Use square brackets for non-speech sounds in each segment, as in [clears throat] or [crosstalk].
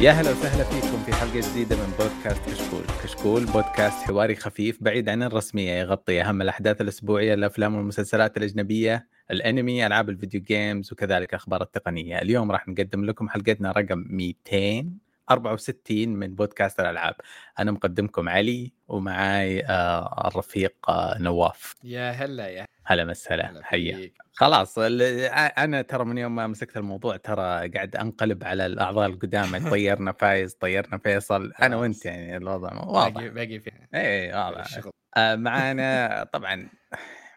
يا هلا وسهلا فيكم في حلقة جديدة من بودكاست كشكول، كشكول بودكاست حواري خفيف بعيد عن الرسمية يغطي أهم الأحداث الأسبوعية الأفلام والمسلسلات الأجنبية، الأنمي، ألعاب الفيديو جيمز وكذلك أخبار التقنية، اليوم راح نقدم لكم حلقتنا رقم 264 من بودكاست الألعاب، أنا مقدمكم علي ومعاي آه الرفيق آه نواف. يا هلا يا هلا. مسهلا. هلا حيا. خلاص ال- أنا ترى من يوم ما مسكت الموضوع ترى قاعد أنقلب على الأعضاء القدامى. [laughs] طيرنا فايز طيرنا فيصل. أنا. وأنت يعني الوضع واضح. باقي باقي في اي واضح. الشغل. آه، معانا طبعا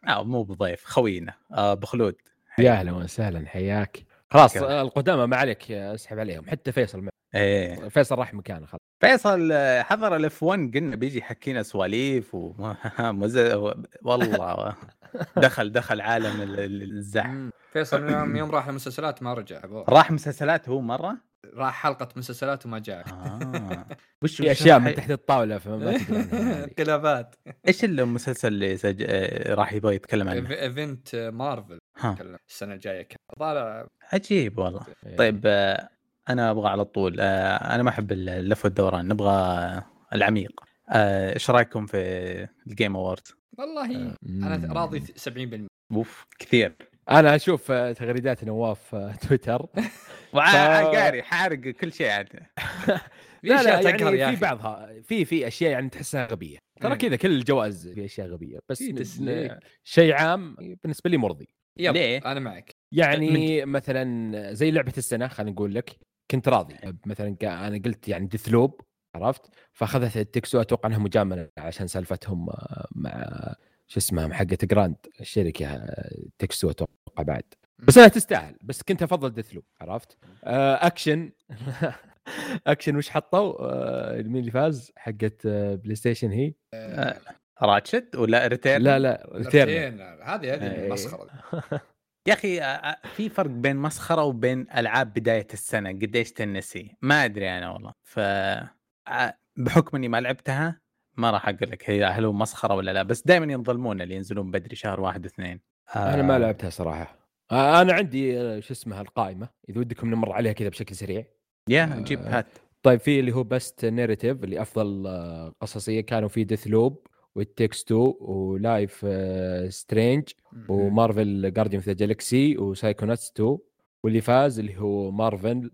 آه مو بضيف خوينا آه بخلود. يا أهلا وسهلا. حياك. خلاص؟ آه، القدامى ما عليك آه، اسحب عليهم حتى فيصل مع- إيه فيصل راح مكانه خلاص فيصل آه، حضر الاف 1 قلنا بيجي يحكينا سواليف ومز... [laughs] والله دخل دخل عالم ال- ال- الزحف. فيصل من يوم يوم راح المسلسلات ما رجع. راح مسلسلات هو مرة راح حلقة مسلسلات وما جاء آه. [laughs] وش في أشياء من تحت الطاولة فما. [laughs] انقلابات إيش المسلسل اللي سج... آه، راح يبغى يتكلم عنه؟ event Marvel ها. تكلم السنة الجاية طالع عجيب والله. إيه. طيب آه، أنا أبغى على طول آه، أنا ما أحب اللف والدوران نبغى العميق. آه، إيش رأيكم في ال Game Awards؟ والله أنا. راضي 70% أوف كثير. أنا أشوف آه، تغريدات نواف آه، تويتر. [laughs] قاري حارق كل شيء عاد. [laughs] لا لا يعني في بعضها في في أشياء يعني تحسها غبية. ترى. كذا كل الجوائز في أشياء غبية بس في ن- تسليك. شيء عام بالنسبة لي مرضي. yep ليه؟ أنا معك. يعني مثلا زي لعبة السنة خلينا نقول لك كنت راضي. مثلا أنا قلت يعني Deathloop عرفت؟ فأخذت It Takes Two أتوقع أنها مجاملة عشان سالفتهم آه، مع شو اسمها حقة Grand الشركة آه، Takes Two أتوقع بعد. بس انها تستاهل بس كنت أفضل Deathloop عرفت؟ آه، action. [laughs] action وش حطوا؟ مين اللي فاز؟ حقت PlayStation هي؟ Ratchet ولا Returnal؟ لا لا Returnal. هذه هذه إيه. مسخرة. [laughs] يا أخي آه، آه، في فرق بين مسخرة وبين ألعاب بداية السنة قديش تنسي؟ ما أدري أنا والله. ف آه، بحكم إني ما لعبتها ما راح أقول لك هي هل هو مسخرة ولا لا بس دائما ينظلمون اللي ينزلون بدري شهر واحد واثنين. أنا ما لعبتها صراحة. آه، أنا عندي آه، شو اسمها القائمة إذا ودكم نمر عليها كذا بشكل سريع. يا جيب هات. طيب في اللي هو best narrative اللي أفضل آه، قصصية كانوا في Deathloop و It Takes 2 و Life is Strange و Marvel Guardians of the Galaxy و Psychonauts 2 واللي فاز اللي هو Marvel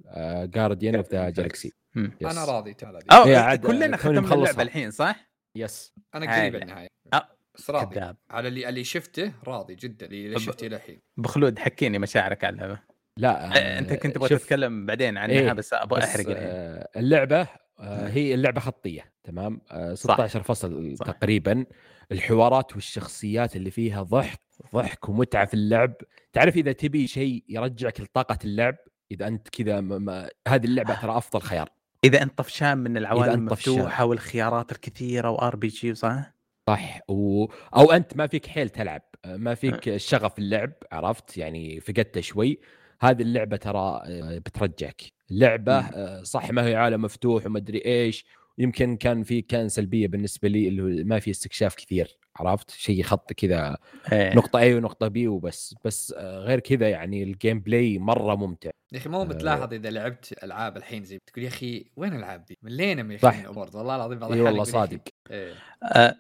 Guardians of the Galaxy. أنا راضي أو إيه، عاد كلنا ختمنا. اللعبة الحين صح؟ yes أنا قريب هاي. النهاية. أه، بس راضي. كذاب. على اللي اللي شفته راضي جدا اللي شفته الحين. بخلود حكيني مشاعرك على اللعبة. لا آه، أنت كنت تبغى تتكلم بعدين عنها إيه، بس أبغى أحرق الحين. آه، اللعبة آه، هي اللعبة خطية تمام؟ آه، 16 فصل صح. تقريبا. الحوارات والشخصيات اللي فيها ضحك ضحك ومتعة في اللعب. تعرف إذا تبي شيء يرجعك لطاقة اللعب؟ إذا أنت كذا م- م- هذه اللعبة ترى أفضل خيار. إذا أنت طفشان من العوالم. المفتوحة والخيارات الكثيرة وار بي جي صح؟ صح. و... أو أنت ما فيك حيل تلعب. ما فيك الشغف اللعب عرفت؟ يعني فقدته شوي. هذه اللعبة ترى آه، بترجعك لعبة. آه، صح ما هي عالم مفتوح وما ادري إيش يمكن كان في كان سلبيه بالنسبة لي اللي هو ما في استكشاف كثير عرفت شيء خط كذا إيه. نقطة A ونقطة B وبس بس آه، غير كذا يعني ال gameplay مرة ممتع يا أخي مو. بتلاحظ إذا لعبت ألعاب الحين زي تقول يا أخي وين الألعاب دي؟ ملينا من صح. والله العظيم بعض والله صادق إيه. آه،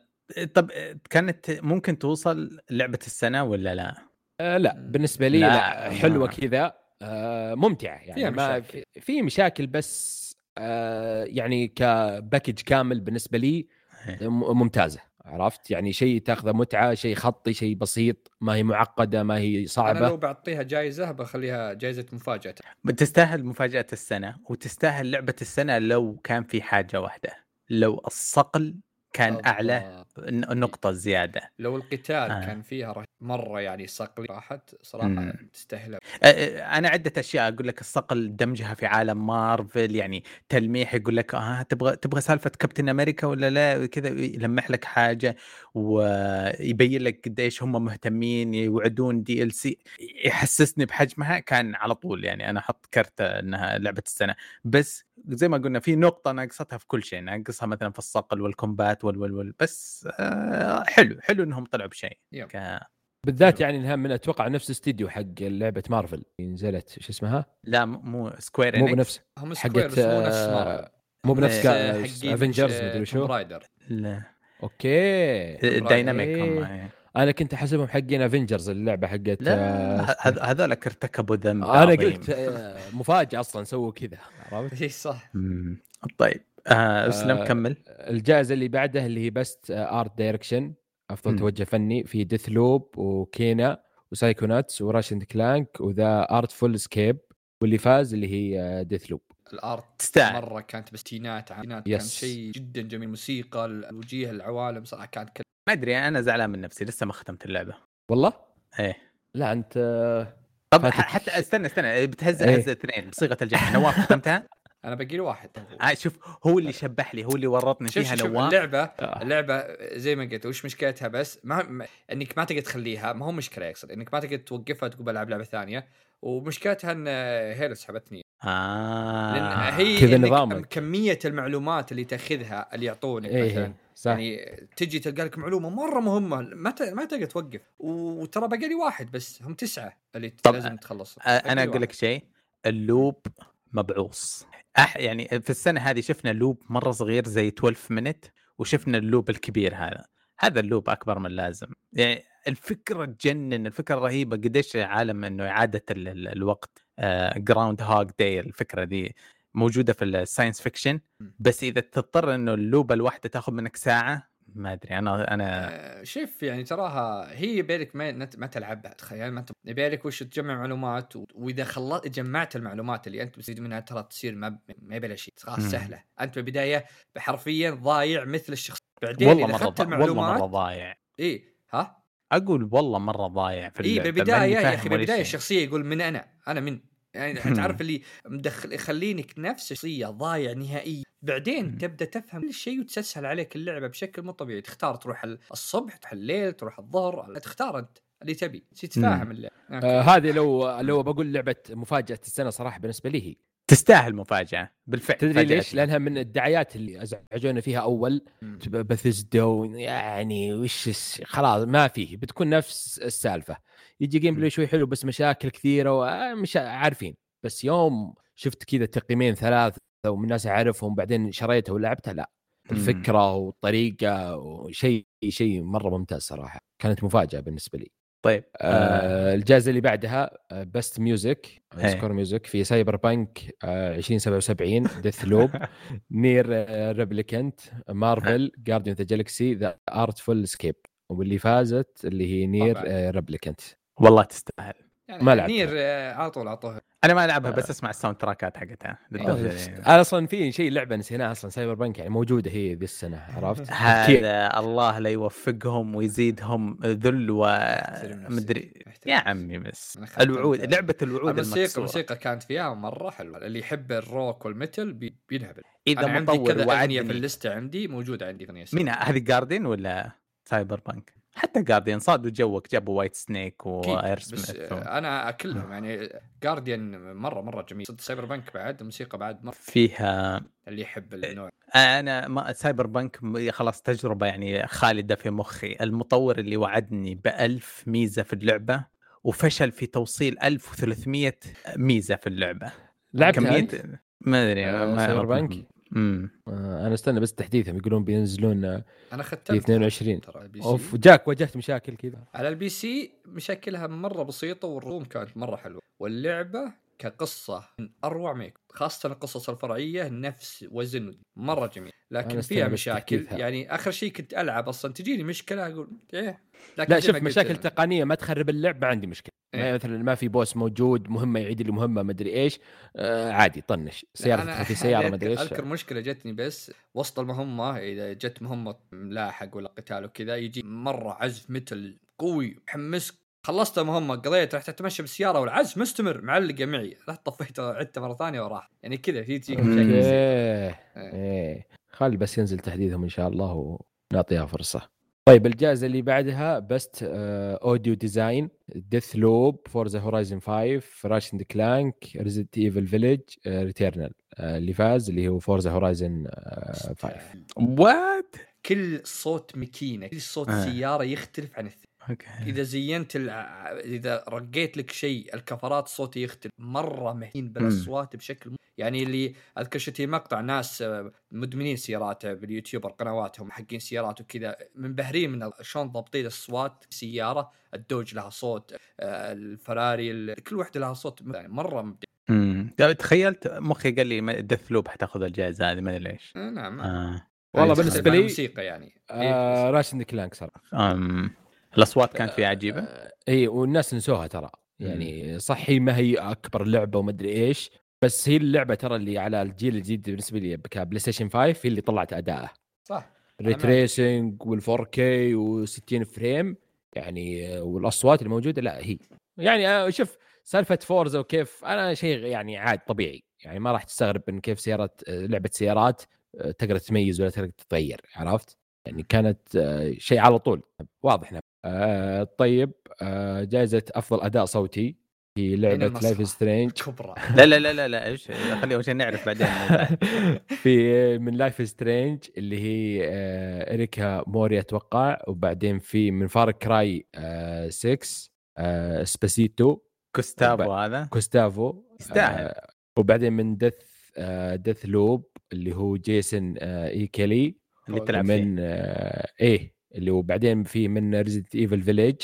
طب كانت ممكن توصل لعبة السنة ولا لا؟ آه لا. بالنسبة لي لا، لا, حلوة كذا آه ممتعة يعني ما مشاكل. في, في مشاكل بس آه يعني كباكج كامل بالنسبة لي إيه. م- ممتازة عرفت يعني شيء تاخذه متعة شيء خطي شيء بسيط ما هي معقدة ما هي أنا لو صعبه بعطيها جائزه بخليها جائزه مفاجأة بتستاهل مفاجأة السنة وتستاهل لعبة السنة لو كان في حاجة واحدة لو الصقل كان أعلى بالضبط. ن- نقطة زيادة لو القتال آه. آه. كان فيها رح- مرة يعني صقلي راحت صراحة مم. تستاهلها أ- أنا عدة أشياء أقول لك الصقل دمجها في عالم مارفل يعني تلميح يقول لك آه تبغى تبغى سالفة كابتن أمريكا ولا لا كذا يلمح لك حاجة ويبين لك قديش هم مهتمين يوعدون دي ال سي يحسسني بحجمها كان على طول يعني أنا أحط كرت إنها لعبة السنة بس زي ما قلنا في نقطة ناقصتها في كل شيء ناقصها مثلا في الصقل والكومبات وال وال بس آه حلو حلو إنهم طلعوا بشيء. ك... بالذات يعني إنها من أتوقع نفس استديو حق لعبة مارفل اللي نزلت شو اسمها؟ لا مو سكوير مو إنكس. بنفس هم حقت سكوير بس مو آه،. مو بنفس آه، افنجرز آه، مدري شو رايدر لا أوكي الدايناميك إيه. هم إيه. أنا كنت أحسبهم حقين افنجرز اللعبة حقت لا آه، هذولك ارتكبوا ذنب أنا. قلت آه، مفاجأة أصلا سووا كذا عرفت؟ إي صح. طيب آه أسلم آه، كمل الجائزة اللي بعدها اللي هي best art direction أفضل مم. توجه فني في ديث لوب وكينا وسايكوناتس وراشند كلانك وذا ارتفول سكيب واللي فاز اللي هي Deathloop ال art تستاهل مرة كانت بستينات عينات كان yes. شيء جدا جميل موسيقى الوجيه العوالم صراحة كانت كل... ما أدري أنا زعلان من نفسي لسه ما ختمت اللعبة والله؟ إيه لا أنت طب فاتك. حتى استنى استنى بتهزأ إيه. هزه اثنين بصيغه الجمع نواف ختمتها؟ [laughs] أنا باقي لي واحد. آه شوف هو اللي شبح لي هو اللي ورطني شوف فيها شوف, نواف اللعبة آه. اللعبة زي ما قلت وش مشكلتها بس؟ ما ما- إنك ما تقدر تخليها ما هو مشكلة يقصد إنك ما تقدر توقفها تقول بلعب لعبة ثانية ومشكلتها إن هيل سحبتني آه لأن هي كذا إنك نظامك. كمية المعلومات اللي تاخذها اللي يعطونك إيه مثلا. إيه، صح. يعني تجي تلقى لك معلومة مرة مهمة ما ت... ما تقدر توقف. وترى باقي لي واحد بس هم تسعة اللي طب لازم تخلص. آه أنا أقول لك شيء ال loop مبعوص. أح يعني في السنة هذه شفنا loop مرة صغير زي 12 Minutes وشفنا ال loop الكبير هذا. هذا ال loop أكبر من اللازم. يعني الفكرة تجنن الفكرة رهيبة. قديش عالم إنه إعادة ال ال الوقت. Groundhog Day الفكرة دي موجودة في ال science fiction بس إذا تضطر إنه ال loop ة الواحدة تاخذ منك ساعة ما أدري أنا أنا آه، شوف يعني تراها هي يبيلك ما ما تلعبها تخيل ما انت يبيلك وش تجمع معلومات. وإذا خلصت جمعت المعلومات اللي أنت بتستفيد منها ترى تصير ما ما يبي لها شيء خلاص. سهلة أنت في البدايه حرفيا ضايع مثل الشخص بعدين والله إذا مرة اخذت ضا- والله المعلومات مره ضايع إي ها أقول والله مرة ضايع في إي بالبداية يا أخي بالبداية. الشخصية يقول من أنا أنا من يعني انت عارف اللي مدخل يخلينك نفس الشخصية ضايع نهائيا بعدين مم. تبدأ تفهم كل شيء وتسهل عليك اللعبة بشكل مو طبيعي. تختار تروح ال- الصبح تروح الليل تروح الظهر تختار أنت اللي تبي. تتفاهم اللعبة. آه هذه لو لو بقول لعبة مفاجأة السنة صراحة بالنسبة لي هي. تستاهل مفاجأة بالفعل تدري ليش؟ لأنها من الدعايات اللي أزعجونا فيها أول. بثزدا يعني وش خلاص ما فيه. بتكون نفس السالفة. يجي gameplay شوي حلو بس مشاكل كثيرة ومش عارفين. بس يوم شفت كذا تقييمين ثلاثة ومن ناس أعرفهم بعدين شريتها ولعبتها لا مم. الفكرة والطريقة وشيء شيء مرة ممتاز صراحة كانت مفاجأة بالنسبة لي طيب آه. آه الجائزة اللي بعدها best music. score music في Cyberpunk آه 2077 Deathloop NieR Replicant Marvel Guardian the Galaxy The Artful Escape واللي فازت اللي هي NieR طبعاً. Replicant والله تستاهل ما لعبتها. نير آه، على طول اعطوها أنا ما ألعبها بس أسمع ال soundtrack ات حقتها. دي. أنا أصلا في شيء لعبة نسيناها أصلا Cyberpunk يعني موجودة هي ذي السنة عرفت؟ [laughs] كي- هذا الله لا يوفقهم ويزيدهم ذل. ومدري يا. عمي بس. الوعود ال- لعبة الوعود الموسيقى الموسيقى كانت فيها مرة حلوة. اللي يحب ال rock وال metal بي- بينهبل. إذا أنا عندي مطور كذا أغنية في وعدني. الليستة عندي موجودة عندي اغنيه مين هذه Guardian ولا Cyberpunk حتى Guardian صادوا جوك جابوا Whitesnake واير بس آه،. أنا أكلهم [laughs] يعني Guardian مرة مرة جميل صدق Cyberpunk بعد الموسيقى بعد مرة فيها اللي يحب النوع أنا ما Cyberpunk م- خلاص تجربة يعني خالدة في مخي المطور اللي وعدني بألف ميزة في اللعبة وفشل في توصيل 1300 ميزة في اللعبة لعبتها أنت؟ ما أدري آه، ما Cyberpunk؟ امم آه، أنا استنى بس تحديثهم يقولون بينزلون أنا في ختمت 22 ترى أوف جاك واجهت مشاكل كذا. على ال PC مشاكلها مرة بسيطة والرسوم كانت مرة حلوة. واللعبة كقصة من أروع ما يكون خاصة القصص الفرعية نفس وزن مرة جميل لكن فيها مشاكل. يعني آخر شيء كنت ألعب أصلا تجيني مشكلة أقول إيه لكن لا شوف مشاكل. تقنية ما تخرب اللعب ما عندي مشكلة إيه. مثلا ما في بوس موجود مهمه يعيد لي مهمة ما أدري إيش آه عادي طنش سيارة في [laughs] سيارة ما أدري أذكر, إيش أذكر مشكلة جتني بس وسط المهمة إذا جت مهمة ملاحق ولا قتال وكذا يجي مرة عزف مثل قوي محمسك خلصت المهمه قضيت رحت أتمشى بالسيارة والعزف مستمر معلقه معي. رحت طفيته عدته مرة ثانية وراح. يعني كذا في تجيك. مشاكل إيه. إيه. خلي بس ينزل تحديثهم إن شاء الله ونعطيها فرصة. طيب الجائزة اللي بعدها best audio design Deathloop Forza Horizon 5 Ratchet Clank Resident Evil Village Returnal اللي فاز اللي هو Forza Horizon 5 what كل صوت ماكينة كل صوت آه. سيارة يختلف عن الثاني. أوكي. إذا زينت الع... إذا رقيت لك شيء الكفرات الصوتي يختلف. مرة مهين بالأصوات بشكل م... يعني اللي اذكر شفت مقطع ناس آه، مدمنين سيارات بال YouTuber قنواتهم حقين سيارات وكذا. منبهرين من شلون ضابطين الأصوات سيارة ال Dodge لها صوت آه، الفراري ال... كل واحدة لها صوت يعني مرة مبدع امم تخيلت مخي قال لي Deathloop حتاخذ الجائزة هذه ما أدري ليش. آه، نعم. آه. والله بالنسبة مع لي- الموسيقى يعني. آه Ratchet Clank صراحة. الأصوات كانت فيها عجيبة؟ آه اي والناس نسوها ترى. يعني صح هي ما هي أكبر لعبة وما أدري إيش بس هي اللعبة ترى اللي على الجيل الجديد بالنسبة لي ك PlayStation 5 هي اللي طلعت اداءه صح. ray أنا- tracing وال 4K و60 frame يعني آه، والأصوات الموجودة لا هي. يعني آه، شوف سالفة Forza وكيف أنا شيء يعني عاد طبيعي. يعني ما راح تستغرب من كيف سيارة آه، لعبة سيارات آه، تقدر تميز ولا تقدر تتغير عرفت؟ يعني كانت آه، شيء على طول. واضح نعم. آه طيب آه جائزة أفضل أداء صوتي في لعبة. Life Strange كبرى. [laughs] لا لا لا لا لا إيش؟ خليه أول شيء نعرف بعدين [laughs] في من Life Strange اللي هي آه إريكا موري أتوقع وبعدين في من Far Cry آه 6 آه اسبوسيتو كوستافو هذا؟ كوستافو يستاهل. آه وبعدين من دث آه Deathloop اللي هو جيسون آه اي كيلي اللي تلعب فيه. من آه إيه. اللي هو بعدين في من Resident Evil Village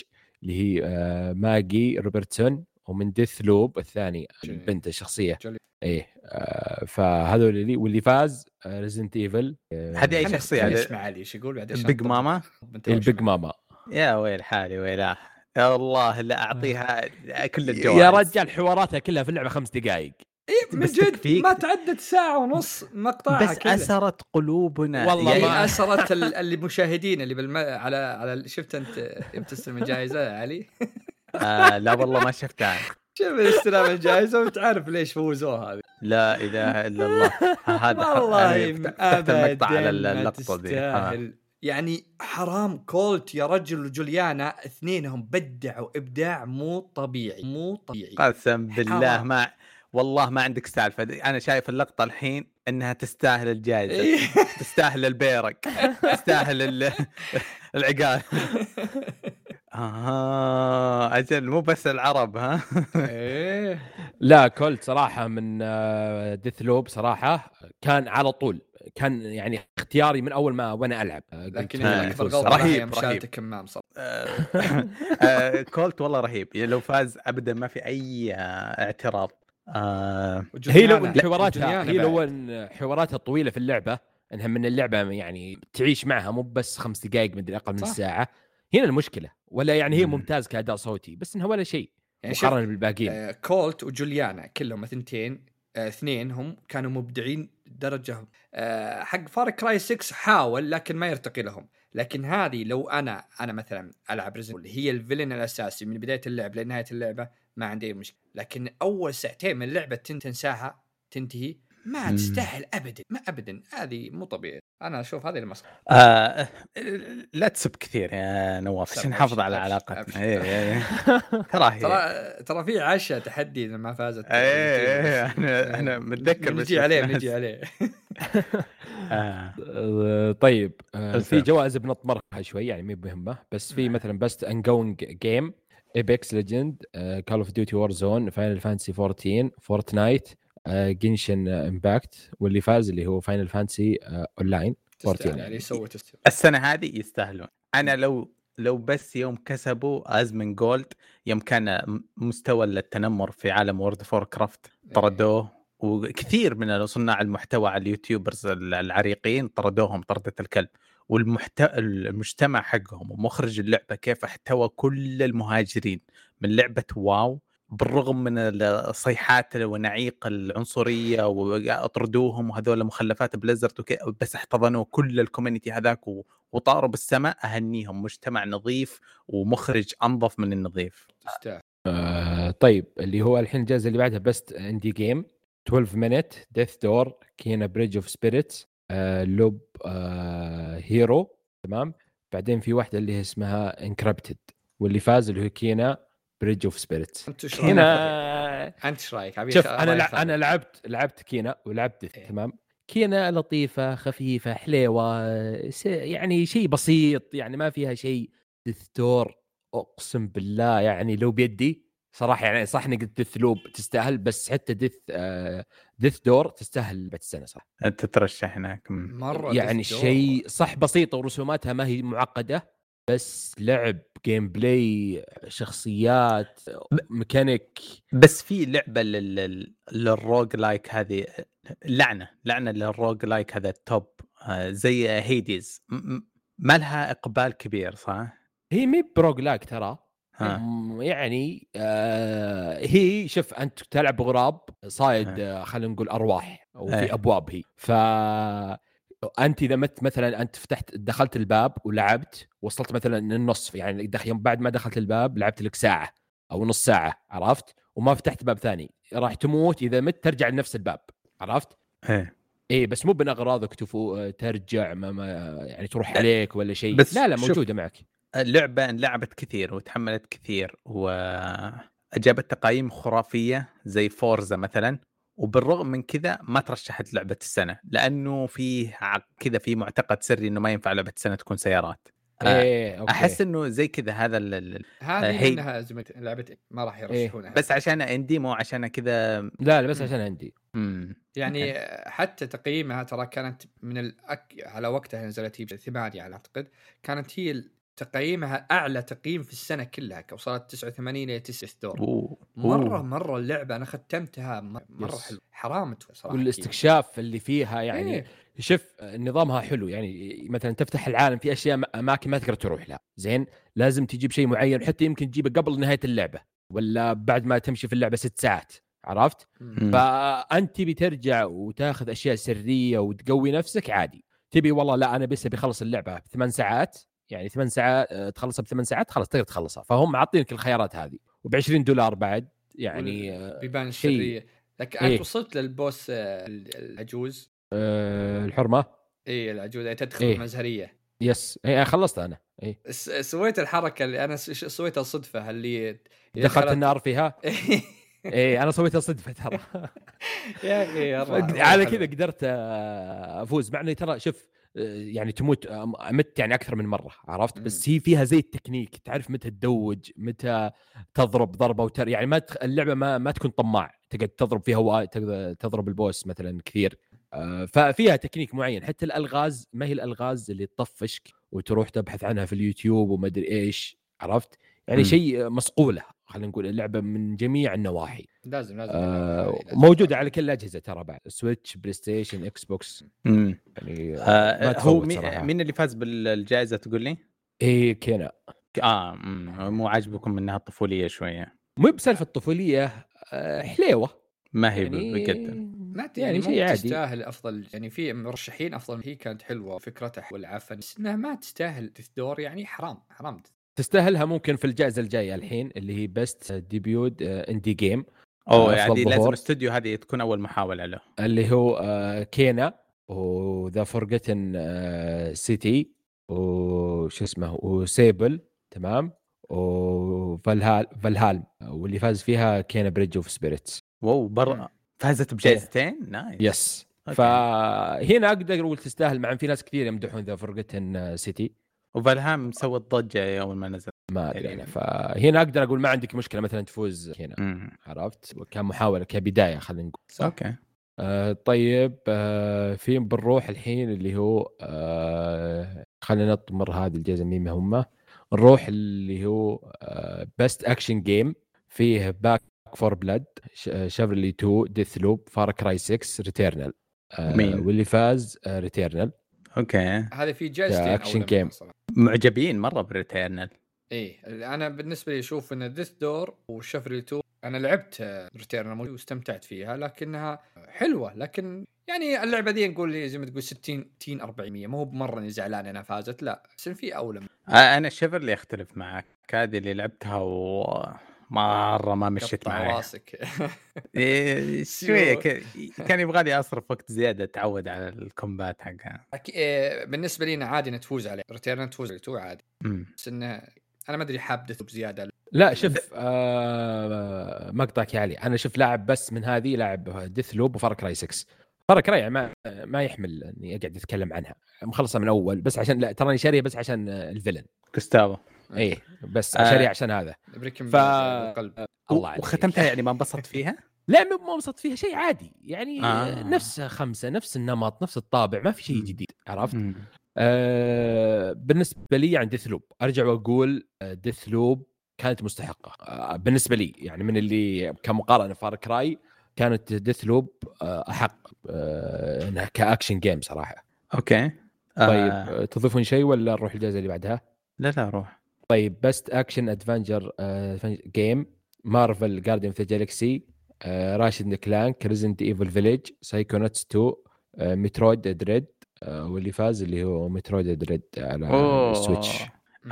اللي هي آه ماجي روبرتسون ومن Deathloop الثاني. البنت الشخصية. إيه آه فهذول اللي واللي فاز Resident Evil هذه أي شخصية؟ نسمع علي إيش يقول بعدين big mama؟ ال big mama. يا ويل حالي ويلاه. يا والله لا أعطيها كل الجوائز. يا رجال حواراتها كلها في اللعبة خمس دقائق إيه من جد. ما تعدت ساعة ونص مقطعها بس كذا. اسرت قلوبنا والله يعني ما- هي أثرت ال- [laughs] المشاهدين اللي بالم... على على شفت أنت يوم تستلم الجائزه يا علي آه لا والله ما شفتها [laughs] شوف استلام الجائزه وتعرف ليش فوزوها هذه لا إله إلا الله هذا والله فتحت المقطع على اللقطة دي آه. تستاهل. يعني حرام كولت يا رجل وجوليانا اثنينهم بدعوا إبداع مو طبيعي مو طبيعي قسم بالله حرام. ما والله ما عندك سالفة أنا شايف اللقطة الحين إنها تستاهل الجائزة إيه. [laughs] تستاهل البيرق تستاهل ال- [laughs] العقال. [laughs] آه أجل مو بس العرب ها؟ إيه. لا كولت صراحة من ديث لوب صراحة كان على طول كان يعني اختياري من أول ما وأنا ألعب آه، لكن آه، اكبر يفوز غلطه. رهيب، رهيب. كمام صراحة. آه، آه، كولت والله رهيب لو فاز ابدا ما في أي آه، اعتراض. آه، هي لو حواراتها هي لو حواراتها طويلة في اللعبة إنها من اللعبة يعني تعيش معها مو بس خمس دقائق مدري أقل من صح. ساعة. هنا المشكلة ولا يعني هي مم. ممتاز كأداء صوتي بس إنها ولا شيء يعني مقارنة بالباقيين. آه، كولت وجوليانا كلهم اثنتين آه، اثنين هم كانوا مبدعين درجة آه، حق Far Cry 6 حاول لكن ما يرتقي لهم. لكن هذه لو أنا أنا مثلا ألعب Resident هي ال villain الأساسي من بداية اللعب لنهاية اللعبة ما عندي أي مشكلة. لكن أول ساعتين من اللعبة تن- تنساها تنتهي. ما. تستاهل ابدا ما ابدا هذه مو طبيعي أنا أشوف هذه المسخره آه، لا تسب كثير يا نواف عشان نحافظ على علاقتنا. إيه، إيه، إيه. [laughs] كراهيه ترى ترى في عشاء تحدي إذا ما فازت إيه إيه [laughs] إحنا إحنا متذكر بس نجي عليه نجي عليه [laughs] آه. آه، طيب آه، في. جوائز بنطمرها شوي يعني مو مهمه بس في مثلا best ongoing game Apex Legend Call of Duty Warzone Final Fantasy 14 Fortnite Genshin Impact واللي فاز اللي هو Final Fantasy Online تستاهل يعني. سوى تستاهل. السنة هذه يستاهلون. أنا لو لو بس يوم كسبوا Asmongold يوم كان مستوى التنمر في عالم World of Warcraft طردوه وكثير من صناع المحتوى على ال YouTubers العريقين طردوهم طردة الكلب. والمحتوى المجتمع حقهم ومخرج اللعبة كيف احتوى كل المهاجرين. من لعبة WoW بالرغم من الصيحات ونعيق العنصرية وأطردوهم وهذول مخلفات Blizzard وكي بس احتضنوا كل ال community هذاك وطاروا بالسماء أهنيهم. مجتمع نظيف ومخرج أنظف من النظيف. تستاهل. آه طيب اللي هو الحين الجائزة اللي بعدها best indie game 12 Minutes Death's Door Kena Bridge of Spirits Loop آه Hero تمام؟ بعدين في واحدة اللي اسمها Inscryption واللي فاز اللي هو Kena Bridge of Spirits أنت إيش رأيك؟ Kena أنت إيش رأيك؟ شوف أنا لع... أنا لعبت لعبت Kena ولعبت Death إيه. تمام Kena لطيفة خفيفة حليوة س... يعني شيء بسيط يعني ما فيها شيء Death's Door أقسم بالله يعني لو بيدي صراحة يعني صح اني قلت Deathloop تستاهل بس حتى Death آه Death's Door تستاهل بعد السنة صح أنت ترشح هناك. مرة يعني. شيء صح بسيطه ورسوماتها ما هي معقدة بس لعب gameplay شخصيات ميكانيك بس في لعبة لل... لل- لل roguelike هذه لعنة لعنة لل roguelike هذا ال top آه، زي Hades ما لها إقبال كبير صح؟ هي مي ب roguelike ترى يعني آه هي شوف أنت تلعب غراب صايد. آه خلينا نقول أرواح وفي إيه. أبواب هي ف أنت إذا مت مثلا أنت فتحت دخلت الباب ولعبت وصلت مثلا النصف يعني يوم بعد ما دخلت الباب لعبت لك ساعة أو نص ساعة عرفت؟ وما فتحت باب ثاني راح تموت إذا مت ترجع لنفس الباب عرفت؟ إيه. إيه بس مو بأغراضك تفو ترجع ما, ما يعني تروح عليك ولا شيء. بس لا لا موجودة معك. اللعبة انلعبت كثير وتحملت كثير وأجابت تقييم خرافية زي فورزا مثلا. وبالرغم من كذا ما ترشحت لعبة السنة لأنه فيه كذا في معتقد سري إنه ما ينفع لعبة السنة تكون سيارات. آه، إيه أوكي. أحس إنه زي كذا هذا ال- ال- هذه هي- منها زي لعبة ما راح يرشحونها. بس عشان أندي مو عشان كذا لا لا بس عشان عندي مم. يعني حتى تقييمها ترى كانت من الأك... على وقتها نزلت هي ثمانية على أعتقد كانت هي تقييمها أعلى تقييم في السنة كلها وصلت 89 إلى 9 دور أوه. مرة. مرة اللعبة أنا ختمتها مرة. حلو حرام صراحة والاستكشاف اللي فيها يعني إيه. شوف نظامها حلو يعني مثلا تفتح العالم في أشياء أماكن ما تقدر تروح لها زين لازم تجيب شيء معين حتى يمكن تجيبه قبل نهاية اللعبة ولا بعد ما تمشي في اللعبة ست ساعات عرفت مم. فأنت تبي ترجع وتاخذ أشياء سرية وتقوي نفسك عادي تبي والله لا أنا بس أبي أخلص اللعبة بثمان ساعات يعني ثمان ساعات آه، تخلصها بثمان ساعات خلاص تقدر تخلصها. فهم معطينك الخيارات هذه. وب 20 دولار بعد يعني آه، بيبان السرية. لكن إيه. انت وصلت لل boss آه، ال- العجوز؟ آه، الحرمة؟ اي العجوز. يعني تدخل إيه. المزهريه yes. اي خلصتها أنا. اي سويت الحركة اللي أنا سويتها صدفة اللي دخلت النار فيها؟ [laughs] اي أنا سويتها صدفة ترى. [laughs] يا أخي [laughs] على كذا قدرت أفوز. مع إني ترى شوف يعني تموت آه، مت يعني أكثر من مرة عرفت؟ بس هي فيها زي التكنيك تعرف متى ت dodge متى تضرب ضربة وتر يعني ما تخ... اللعبة ما ما تكون طماع تقعد تضرب فيها تضرب ال boss مثلا كثير آه، ففيها تكنيك معين حتى الألغاز ما هي الألغاز اللي تطفشك وتروح تبحث عنها في اليوتيوب وما أدري إيش عرفت؟ يعني. شيء مصقوله خلينا نقول اللعبة من جميع النواحي. لازم لازم آه لازم. موجودة على كل الأجهزة ترى بعد Switch PlayStation Xbox مم. يعني آه آه هو مين, اللي فاز بالجائزة تقول لي؟ إيه كينا. آه. مو عاجبكم إنها طفولية شوية. مو بسالفة الطفوليه آه حليوة. ما هي يعني بجد ما ت- يعني يعني شيء عادي. تستاهل أفضل يعني في مرشحين أفضل. هي كانت حلوة وفكرتها والعفن بس إنها ما تستاهل دور يعني حرام حرام تستاهلها ممكن في الجائزة الجاية الحين اللي هي بست ديبيوت اندي جيم أو أفضل يعني لازم ظهور. استوديو هذه تكون أول محاولة له. اللي هو آه كينا و The Forgotten City وش اسمه و Sable تمام؟ و Valheim Valheim واللي فاز فيها Kena Bridge of Spirits wow برا فازت بجائزتين؟ nice yes okay. فهنا أقدر أقول تستاهل مع إن في ناس كثير يمدحون The Forgotten City و Valheim سوت ضجه اول ما نزل ما أدري تقريباً. انا فهنا أقدر أقول ما عندك مشكلة مثلا تفوز هنا مم. عرفت؟ كمحاوله كبداية خلينا نقول. okay. آه طيب آه في بنروح الحين اللي هو آه خلينا نطمر هذه الجائزه مين هم. نروح اللي هو آه best action game فيه Back 4 Blood Chivalry 2 Deathloop Far Cry 6 Returnal آه مين؟ واللي فاز آه Returnal okay. هذه في كأكشن أولى game. معجبين مرة ب Returnal. إيه أنا بالنسبة لي أشوف إن Death's Door و Chivalry 2 أنا لعبت Returnal واستمتعت فيها لكنها حلوة لكن يعني اللعبة دي نقول لي زي ما تقول 60 60 400 مو بمرة إني زعلان إنها فازت لا. بس في اولى أنا شيفرلي اختلف معك هذه اللي لعبتها ومره ما مشيت معي راسك. [laughs] إيه، شوية كان يبغى لي أصرف وقت زيادة اتعود على الكومبات حقها. إيه، بالنسبة لي عادي انها تفوز عليه. ريتيرنال تفوز عليه تو عادي. بس إنه أنا ما أدري حاب ديث بزياده لا شوف آه مقطعك يا علي. أنا شوف لاعب بس من هذه لاعب ديث لوب وفار كراي 6 Far Cry يعني ما ما يحمل إني أقعد أتكلم عنها. مخلصها من أول بس عشان لا تراني شاريه بس عشان ال villain. جوستافو إيه بس آه. شاريها عشان هذا Breaking ف- الله عليك. وختمتها يعني ما انبسطت فيها؟ [laughs] لا مو مو انبسطت فيها شيء عادي يعني آه. آه. نفس خمسة نفس النمط نفس الطابع ما في شيء. جديد عرفت؟ مم. آه بالنسبة لي يعني Deathloop أرجع وأقول Deathloop كانت مستحقة آه بالنسبة لي يعني من اللي كمقارنة Far Cry كانت Deathloop آه أحق آه إنها ك action game صراحة okay طيب آه. آه تضيفون شيء ولا نروح الجائزة اللي بعدها؟ لا لا روح طيب best action adventure game Marvel Guardians of the Galaxy Ratchet Clank Resident Evil Village Psychonauts 2 آه، Metroid Dread واللي فاز اللي هو Metroid Dread على ال Switch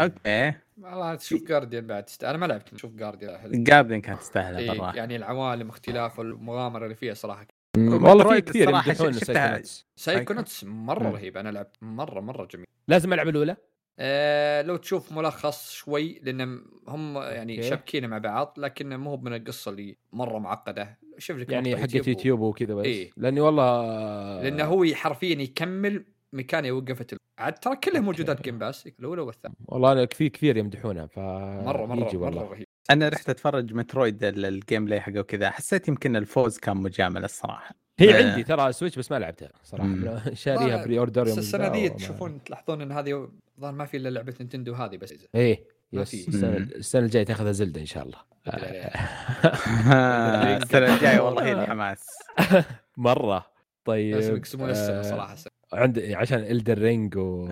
okay. والله تشوف Guardians بعد تست... أنا ما لعبت شوف Guardians Guardians كانت تستاهل إيه يعني العوالم اختلاف والمغامرة اللي فيها صراحة. والله في كثير يمدحون Psychonauts Psychonauts مرة. رهيب أنا لعبت مره مرة جميل. لازم ألعب الأولى؟ آه لو تشوف ملخص شوي لأن هم يعني okay. شابكين مع بعض لكن مو من القصة اللي مرة معقدة شوف لك يعني حقت يوتيوب وكذا بس إيه. لأني والله لأنه هو حرفيا يكمل مكان وقفت عاد ترى كلها. موجودات Game Pass الاولى والثانيه والله أنا كثير كثير يمدحونها ف مره مره والله مرة رهيب أنا رحت أتفرج Metroid ال- ال gameplay حقه وكذا. حسيت يمكن الفوز كان مجامل الصراحة. هي آه. عندي ترى Switch بس ما لعبتها صراحة. [laughs] شاريها pre-order بس يوم السنة وما- تشوفون تلاحظون إن هذه ظهر ما في إلا لعبة Nintendo هذه بس. إيه yes. السنة الجاية تاخذها Zelda إن شاء الله. [laughs] السنة الجاية والله هي الحماس. [laughs] مرة. طيب لازم يقسمون السنة آه، صراحة. عند عشان Elden Ring و...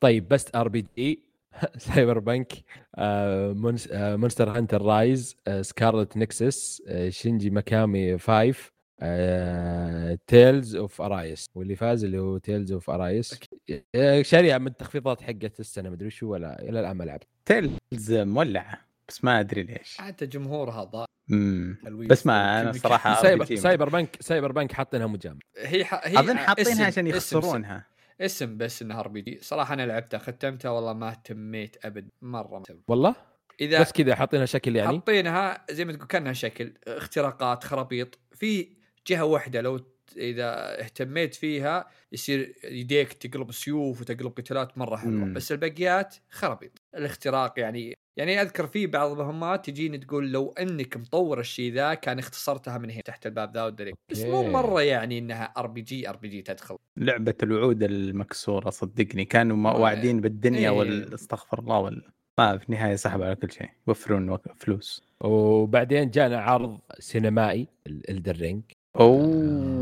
طيب best RPG Cyberpunk [laughs] آه، آه، Monster Hunter Rise آه، Scarlet Nexus Shin Megami 5 Tales of Arise. واللي فاز اللي هو Tales of Arise. شاريها من التخفيضات حقت السنة مدري شو ولا إلى الآن ما لعبت. Tales مولعة بس ما أدري ليش. حتى جمهورها ضاع بس ما أنا كل [laughs] صراحة مكان. RPG Cyber Cyberpunk Cyberpunk حاطينها مجامل هي ح... هي أظن حاطينها عشان اسم- يخسرونها. اسم بس انها RPG صراحة أنا لعبتها ختمتها والله ما اهتميت أبد مرة. ما. والله؟ إذا بس كذا حاطينها شكل يعني؟ حاطينها زي ما تقول كأنها شكل اختراقات خرابيط. في جهة واحدة لو إذا اهتميت فيها يصير يديك تقلب سيوف وتقلب قتالات مرة حلوة. بس الباقيات خرابيط. الاختراق يعني يعني أذكر في بعض المهمات تجيني تقول لو إنك مطور الشيء ذا كان اختصرتها من هنا تحت الباب ذا والدريك بس مو. مرة يعني إنها ار بي جي ار بي جي تدخل. لعبة الوعود المكسورة صدقني. كانوا ما- آه، واعدين بالدنيا إيه. والاستغفر الله وال... ما في النهايه سحب على كل شيء. يوفرون فلوس. وبعدين جانا عرض سينمائي Elden Ring أوه.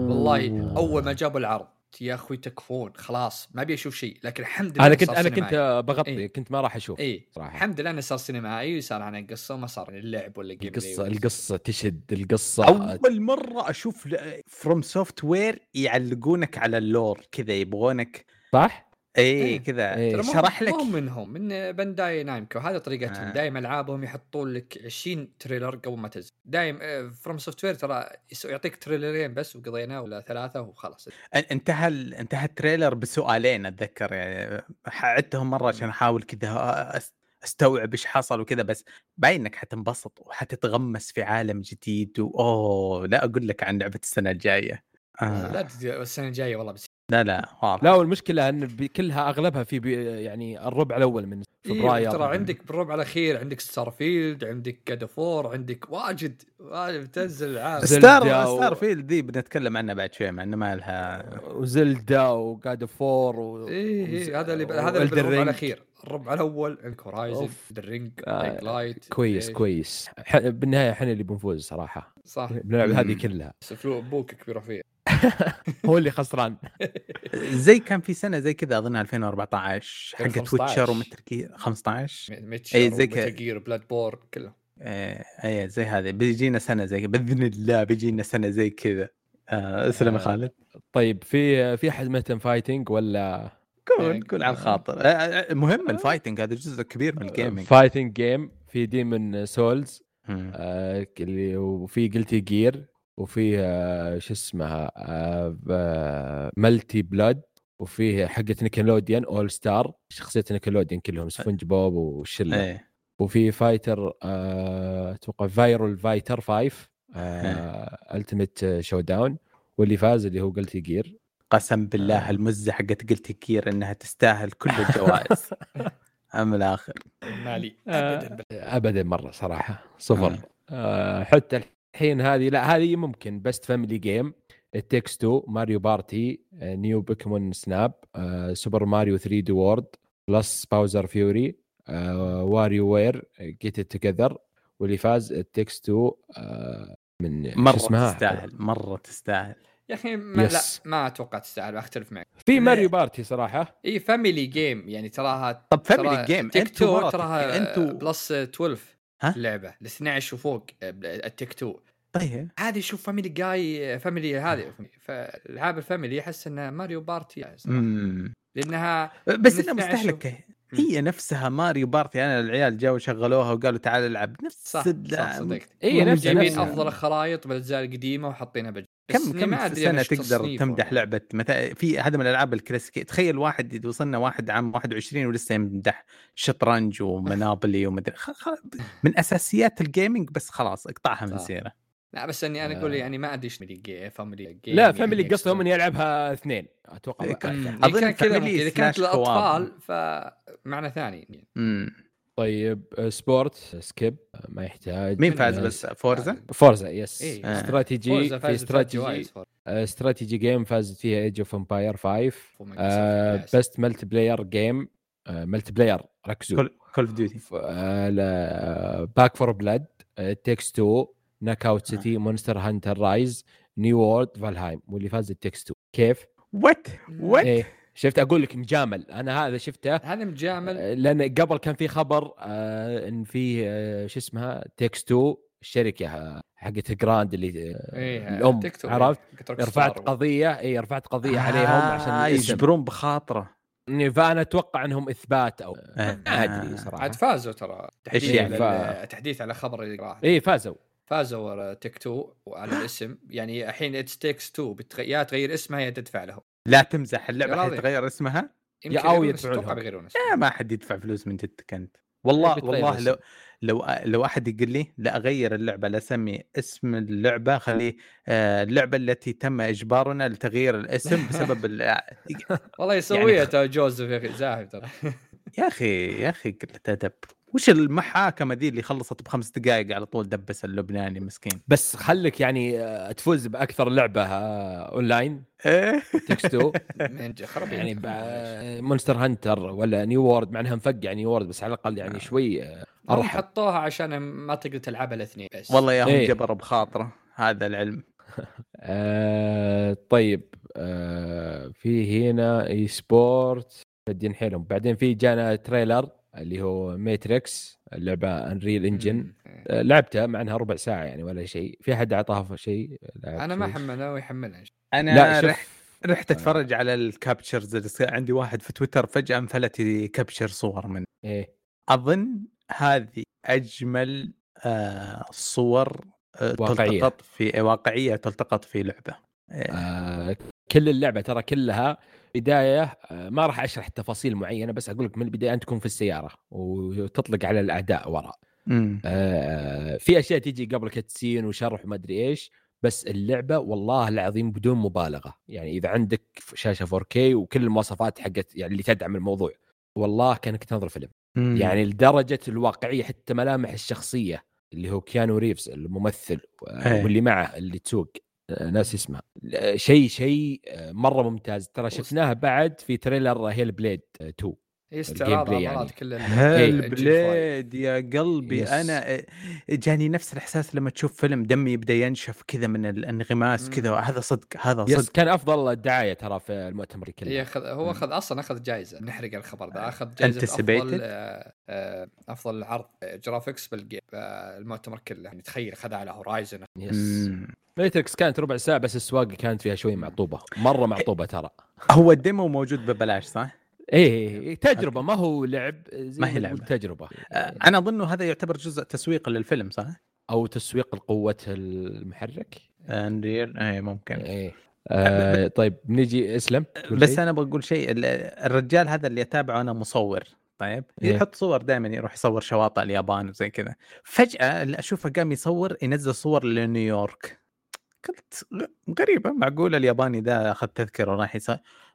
والله أول ما جابوا العرض. يا أخوي تكفون خلاص ما أبي أشوف شيء لكن الحمد لله أنا كنت أنا. كنت بغطي إيه. كنت ما راح أشوف اي صراحة الحمد لله إنه صار سينمائي وصار عن القصة وما صار عن اللعب ولا game القصة القصة تشد القصة أول مرة أشوف FromSoftware يعلقونك على ال lore كذا يبغونك صح؟ اي إيه. كذا إيه. شرح لك هم منهم من Bandai Namco هذا طريقتهم آه. دائما ألعابهم يحطون لك 20 trailer قبل ما تنزل دايم FromSoftware ترى يعطيك تريلرين بس وقضينا ولا ثلاثة وخلاص إن- انتهى ال- انتهى ال trailer بسؤالين أتذكر يعني عدتهم مرة عشان أحاول كذا أس- أستوعب إيش حصل وكذا بس باين إنك حتنبسط وحتتغمس في عالم جديد واوه لا أقول لك عن لعبة السنة الجاية آه. لا السنة الجاية والله بس لا لا واضح. لا والمشكلة إن كلها أغلبها في بي يعني الربع الأول من فبراير. إيه ترى عندك بالربع الأخير عندك ستار فيلد عندك جاد فور عندك واجد واجد تنزل العاب. ستار و- ستار فيلد دي بنتكلم عنها بعد شوي مع إنه ما لها وزلدا وجاد فور و... وز- إيه هذا اللي هذا اللي بالربع رينج. الأخير. الربع الأول عندك هورايزن. درينج آه، لايت كويس كويس. ح- بالنهاية إحنا اللي بنفوز صراحة. صح. بنلعب هذه. كلها. بس أبوك بيروح فيها. [laughs] هو اللي خسران. زي كان في سنة زي كذا اظنها 2014 حقت 2015. Witcher و Metal Gear 15 Witcher إيه، زي كذا. Gear Bloodborne كله. إيه إيه زي هذا بيجينا سنة زي بإذن الله بيجينا سنة زي كذا. آه اسلم يا آه، خالد. طيب في في أحد مهتم fighting ولا؟ قول إيه. قول على الخاطر. آه، آه، مهم ال fighting هذا جزء كبير من ال gaming fighting game في Demon Slayer. آه، اللي وفي Guilty Gear وفي آه، شو اسمها آه، Melty Blood وفيه حقت Nickelodeon All-Star شخصية Nickelodeon كلهم سبونج بوب والشله إيه وفي Fighter آه، أتوقع Virtua Fighter 5 Ultimate Showdown واللي فاز اللي هو Guilty Gear قسم بالله آه. المزة حقت Guilty Gear إنها تستاهل كل الجوائز. [laughs] من الآخر. مالي. ابدا ابدا مرة صراحة. صفر. حتى الحين هذه لا هذه ممكن best family game It Takes 2 Mario Party New Pokémon Snap Super Mario 3D World plus Bowser's Fury WarioWare Get It Together واللي فاز It Takes 2 آه، من شو مرة اسمها؟ تستاهل مرة تستاهل. يا أخي ما لا. ما أتوقع تستاهل أختلف معك. في Mario Party صراحة. إي family game يعني تراها طب family game It Takes Two تراها أنتوا plus 12 ها؟ اللعبة ال 12 وفوق آه، التيك تو. طيب. هذه شوف فاميلي جاي فاميلي هذه فالعاب الفاميلي احس ان ماريو بارتي. لأنها بس انها 12 مستهلكة. هي نفسها ماريو بارتي أنا العيال جاوا شغلوها وقالوا تعال العب نفس صح صح صدقت والله نفسها جايبين. أفضل الخرائط بالأجزاء القديمة وحاطينها بج كم كم سنة تقدر تمدح لعبة مثلا في هذا من الألعاب الكلاسيكية تخيل واحد وصلنا واحد عام 21 ولسه يمدح شطرنج و Monopoly ومدري. من أساسيات ال gaming بس خلاص اقطعها من. سيره لا بس إني أنا أقول آه. يعني ما أدري إيش family ga family game لا family قصدهم إني ألعبها اثنين أتوقع إيه، كان كذا. إذا كانت للاطفال فمعنى ثاني يعني. مم. طيب آه، sport skip آه، ما يحتاج مين فاز آه، بس Forza؟ Forza yes إيه. آه. strategy Forza في استراتيجي. آه، strategy game فازت فيها Age of Empires 5 وما آه، قصر. best multiplayer game multiplayer ركزوا Call of Duty Back 4 Blood It Takes 2 Knockout City Monster Hunter Rise New World Valheim واللي فاز It Takes 2 كيف؟ what what إيه شفت أقول لك مجامل. أنا هذا شفته. هذا مجامل. آه، لأن قبل كان في خبر آه إن في آه شو اسمها؟ Take 2 الشركة آه، حقت Grand اللي آه إيه الأم عرفت؟ قلت روك رفعت. قضية اي رفعت قضية عليهم عشان آه يجبرون بخاطره. فأنا أتوقع إنهم إثبات أو آه. ما أدري صراحة. عاد فازوا ترى. تحديث يعني؟ على تحديث على خبر اللي راح. اي فازوا. فازوا Take-Two على الاسم. يعني الحين It Takes Two يا تغير اسمها يا تدفع لهم. لا تمزح اللعبه. حيتغير اسمها؟ أو يغيرون يدفعون أتوقع. بيغيرون ما حد يدفع فلوس من جدك أنت. والله والله. لو لو لو أحد يقول لي لا أغير اللعبة لا أسمي اسم اللعبة خليه آه، اللعبة التي تم إجبارنا لتغيير الاسم بسبب ال- [laughs] والله يسويها ترى جوزيف يا أخي زاهي ترى يا أخي يا أخي قله أدب. وش المحاكمه ذي اللي خلصت بخمس دقائق على طول دبس اللبناني مسكين؟ بس خلك يعني آه، تفوز بأكثر لعبة آه، أونلاين. إيه. تكس 2 من ج- خرب يعني يعني مونستر هانتر ولا نيو وورد مع إنها مفقع نيو وورد بس على الأقل يعني شوي آه، أرحب. حطوها عشان ما تقدر تلعبها الاثنين بس. والله يا هم إيه. جبروا بخاطره هذا العلم. [laughs] آه طيب آه في هنا e-sport شادين حيلهم بعدين في جانا trailer. اللي هو Matrix اللعبة Unreal Engine. آه لعبتها مع إنها ربع ساعة يعني ولا شيء. في أحد أعطاها شيء؟ أنا ما؟ حملها ويحملها. أنا لا رحت رحت أتفرج على ال capturers عندي واحد في تويتر فجأة أنفلت يكبشر صور من إيه. أظن هذه أجمل آه صور آه واقعية. تلتقط في واقعية تلتقط في لعبة. آه آه كل اللعبة ترى كلها بداية آه ما راح أشرح تفاصيل معينة بس أقول لك من البداية انت تكون في السيارة وتطلق على الاعداء وراء مم. آه في أشياء تيجي قبل كتسين وشرح وما أدري إيش بس اللعبة والله العظيم بدون مبالغة يعني إذا عندك شاشة 4K وكل المواصفات حقت يعني اللي تدعم الموضوع والله كأنك تنظر فيلم مم. يعني لدرجة الواقعية حتى ملامح الشخصية اللي هو كيانو ريفز الممثل إيه. واللي معه اللي تسوق آه، ناس اسمه لا، شيء شيء آه، مرة ممتاز. ترى شفناها بعد في trailer Hellblade 2 هي استعراض يعني. كل [laughs] Hellblade يا قلبي yes. أنا آه، جاني نفس الإحساس لما تشوف فيلم دمي يبدأ ينشف كذا من الانغماس. كذا هذا صدق هذا yes صدق كان أفضل دعايه ترى في المؤتمر كله أخذ هو اخذ أصلا أخذ جائزه نحرق الخبر ذا أخذ جائزه أفضل؟ آه، آه، أفضل عرض graphics بال game آه، المؤتمر كله يعني تخيل اخذها على Horizon yes. Matrix كانت ربع ساعة بس السواقة كانت فيها شوي معطوبة مرة معطوبة ترى هو ال demo موجود ببلاش صح؟ إيه تجربة. ما هو لعب زي ما هي لعبة. تجربة. آه، أنا أظن هذا يعتبر جزء تسويق للفيلم صح؟ أو تسويق لقوة المحرك. انريل اي ممكن. إيه آه طيب نجي إسلم. بس. أنا بقول شيء. ال- الرجال هذا اللي اتابعه أنا مصور طيب؟ إيه. يحط صور دائما يروح يصور شواطئ اليابان وزي كذا. فجأة اللي أشوفه قام يصور ينزل صور لنيويورك. قلت غريبة. معقوله الياباني ده أخذ تذكرة وراح يص...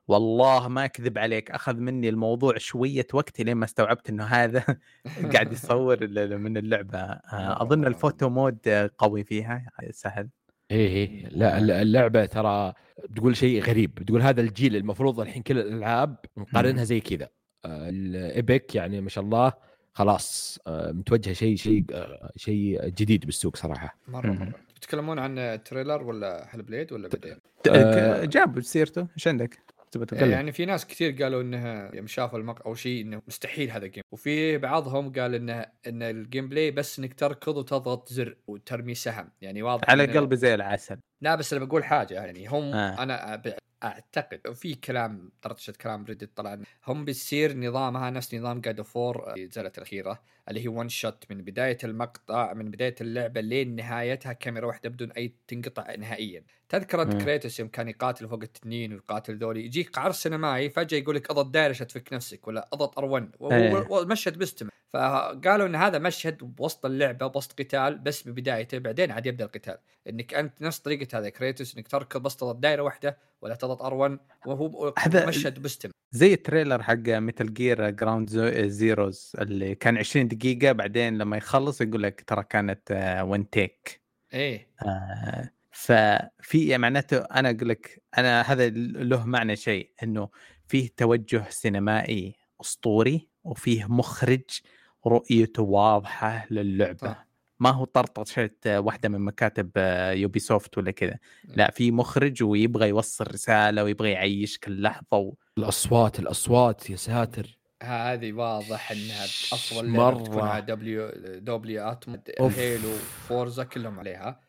والله ما أكذب عليك أخذ مني الموضوع شوية وقت لين ما استوعبت إنه هذا [laughs] قاعد يصور [laughs] ال- من اللعبة. آه، أظن ال photo mode آه، قوي فيها سهل. إيه إيه. لا الل- اللعبة ترى تقول شيء غريب. تقول هذا الجيل المفروض الحين كل الألعاب نقارنها زي كذا. آه، ال Epic يعني ما شاء الله خلاص آه، متوجهة شيء شيء آه، شيء جديد بالسوق صراحة. مرة. مرة. تتكلمون عن trailer ولا Hellblade ولا بعدين؟ آه. جاب سيرته إيش عندك؟ تبغى تتكلم؟ يعني في ناس كثير قالوا إنها يوم شافوا المقطع أو شيء إنه مستحيل هذا ال game وفي بعضهم قال إنه إن ال gameplay بس إنك تركض وتضغط زر وترمي سهم يعني واضح على قلبي زي العسل لا بس أنا بقول حاجة يعني هم آه. أنا أعتقد في كلام طرطشه كلام ريدت طلع هم بتصير نظامها نفس نظام جاد فور نزلت الأخيرة اللي هي one shot من بداية المقطع من بداية اللعبة لين نهايتها كاميرا واحدة بدون أي تنقطع نهائيا تذكر انت مم. كريتوس يوم كان يقاتل فوق التنين ويقاتل ذولي يجيك قعر سينمائي فجأة يقول لك أضغط دايرة عشان تفك نفسك ولا أضغط R1 إيه. والمشهد بيستمر فقالوا إن هذا مشهد بوسط اللعبة بوسط قتال بس ببدايته بعدين عاد يبدأ القتال. إنك أنت نفس طريقة هذا كريتوس إنك تركض بس تضغط دايرة واحدة ولا تضغط R1 وهو مشهد بيستمر زي ال trailer حق Metal Gear Ground Zeroes اللي كان 20 دقيقة بعدين لما يخلص يقول لك ترى كانت one take إيه. آه، ففي معناته أنا أقول لك أنا هذا له معنى شيء إنه فيه توجه سينمائي أسطوري وفيه مخرج رؤيته واضحة للعبة صح. ما هو طرطشة واحدة من مكاتب Ubisoft ولا كذا لا في مخرج ويبغى يوصل رسالة ويبغى يعيشك اللحظة و... الأصوات الأصوات يا ساتر هذه واضح إنها افضل مرة. لعبه تكون على دبليو دبليو اتم. Halo Forza كلهم عليها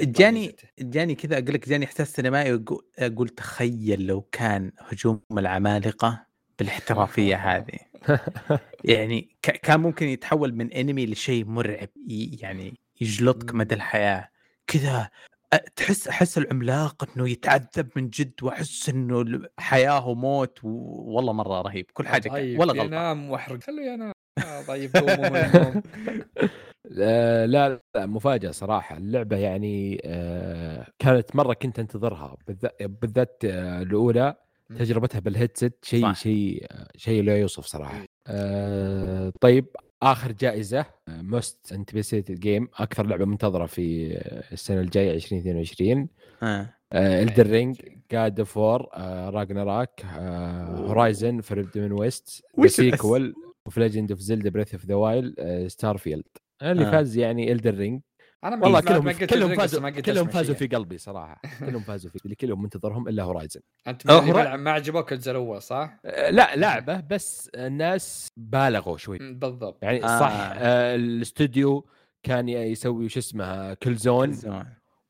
جاني جاني كذا أقول لك جاني إحساس سينمائي أقول تخيل لو كان هجوم العمالقة بالاحترافية هذه. [laughs] يعني كان ممكن يتحول من انمي لشيء مرعب يعني يجلطك مدى الحياة. كذا تحس أحس العملاق إنه يتعذب من جد وأحس إنه حياة وموت و... والله مرة رهيب. كل حاجة طيب ولا غلطة. ينام واحرق خليه ينام. آه، طيب قوموا من النوم. [laughs] لا لا مفاجأة صراحة. اللعبة يعني آه، كانت مرة كنت أنتظرها بالذات آه، الأولى تجربتها بالهيدسет شيء. شيء شيء لا يوصف صراحة. آه، طيب آخر جائزة most anticipated game أكثر لعبة منتظرة في آه، السنة الجاية 2022 آه. Elden Ring God of War Ragnarok Horizon Forbidden West sequel of Legend of Zelda Breath of the Wild Starfield اللي آه. فاز يعني Elden Ring أنا والله كلهم ما قلت كلهم فازوا كلهم فازوا. في قلبي صراحة كلهم فازوا في اللي كلهم منتظرهم إلا Horizon أنت هو- ما- عجبوك الجزء الأول صح؟ لا لعبة بس الناس بالغوا شوي بالضبط يعني آه. صح آه الاستوديو كان يسوي وش اسمه Killzone.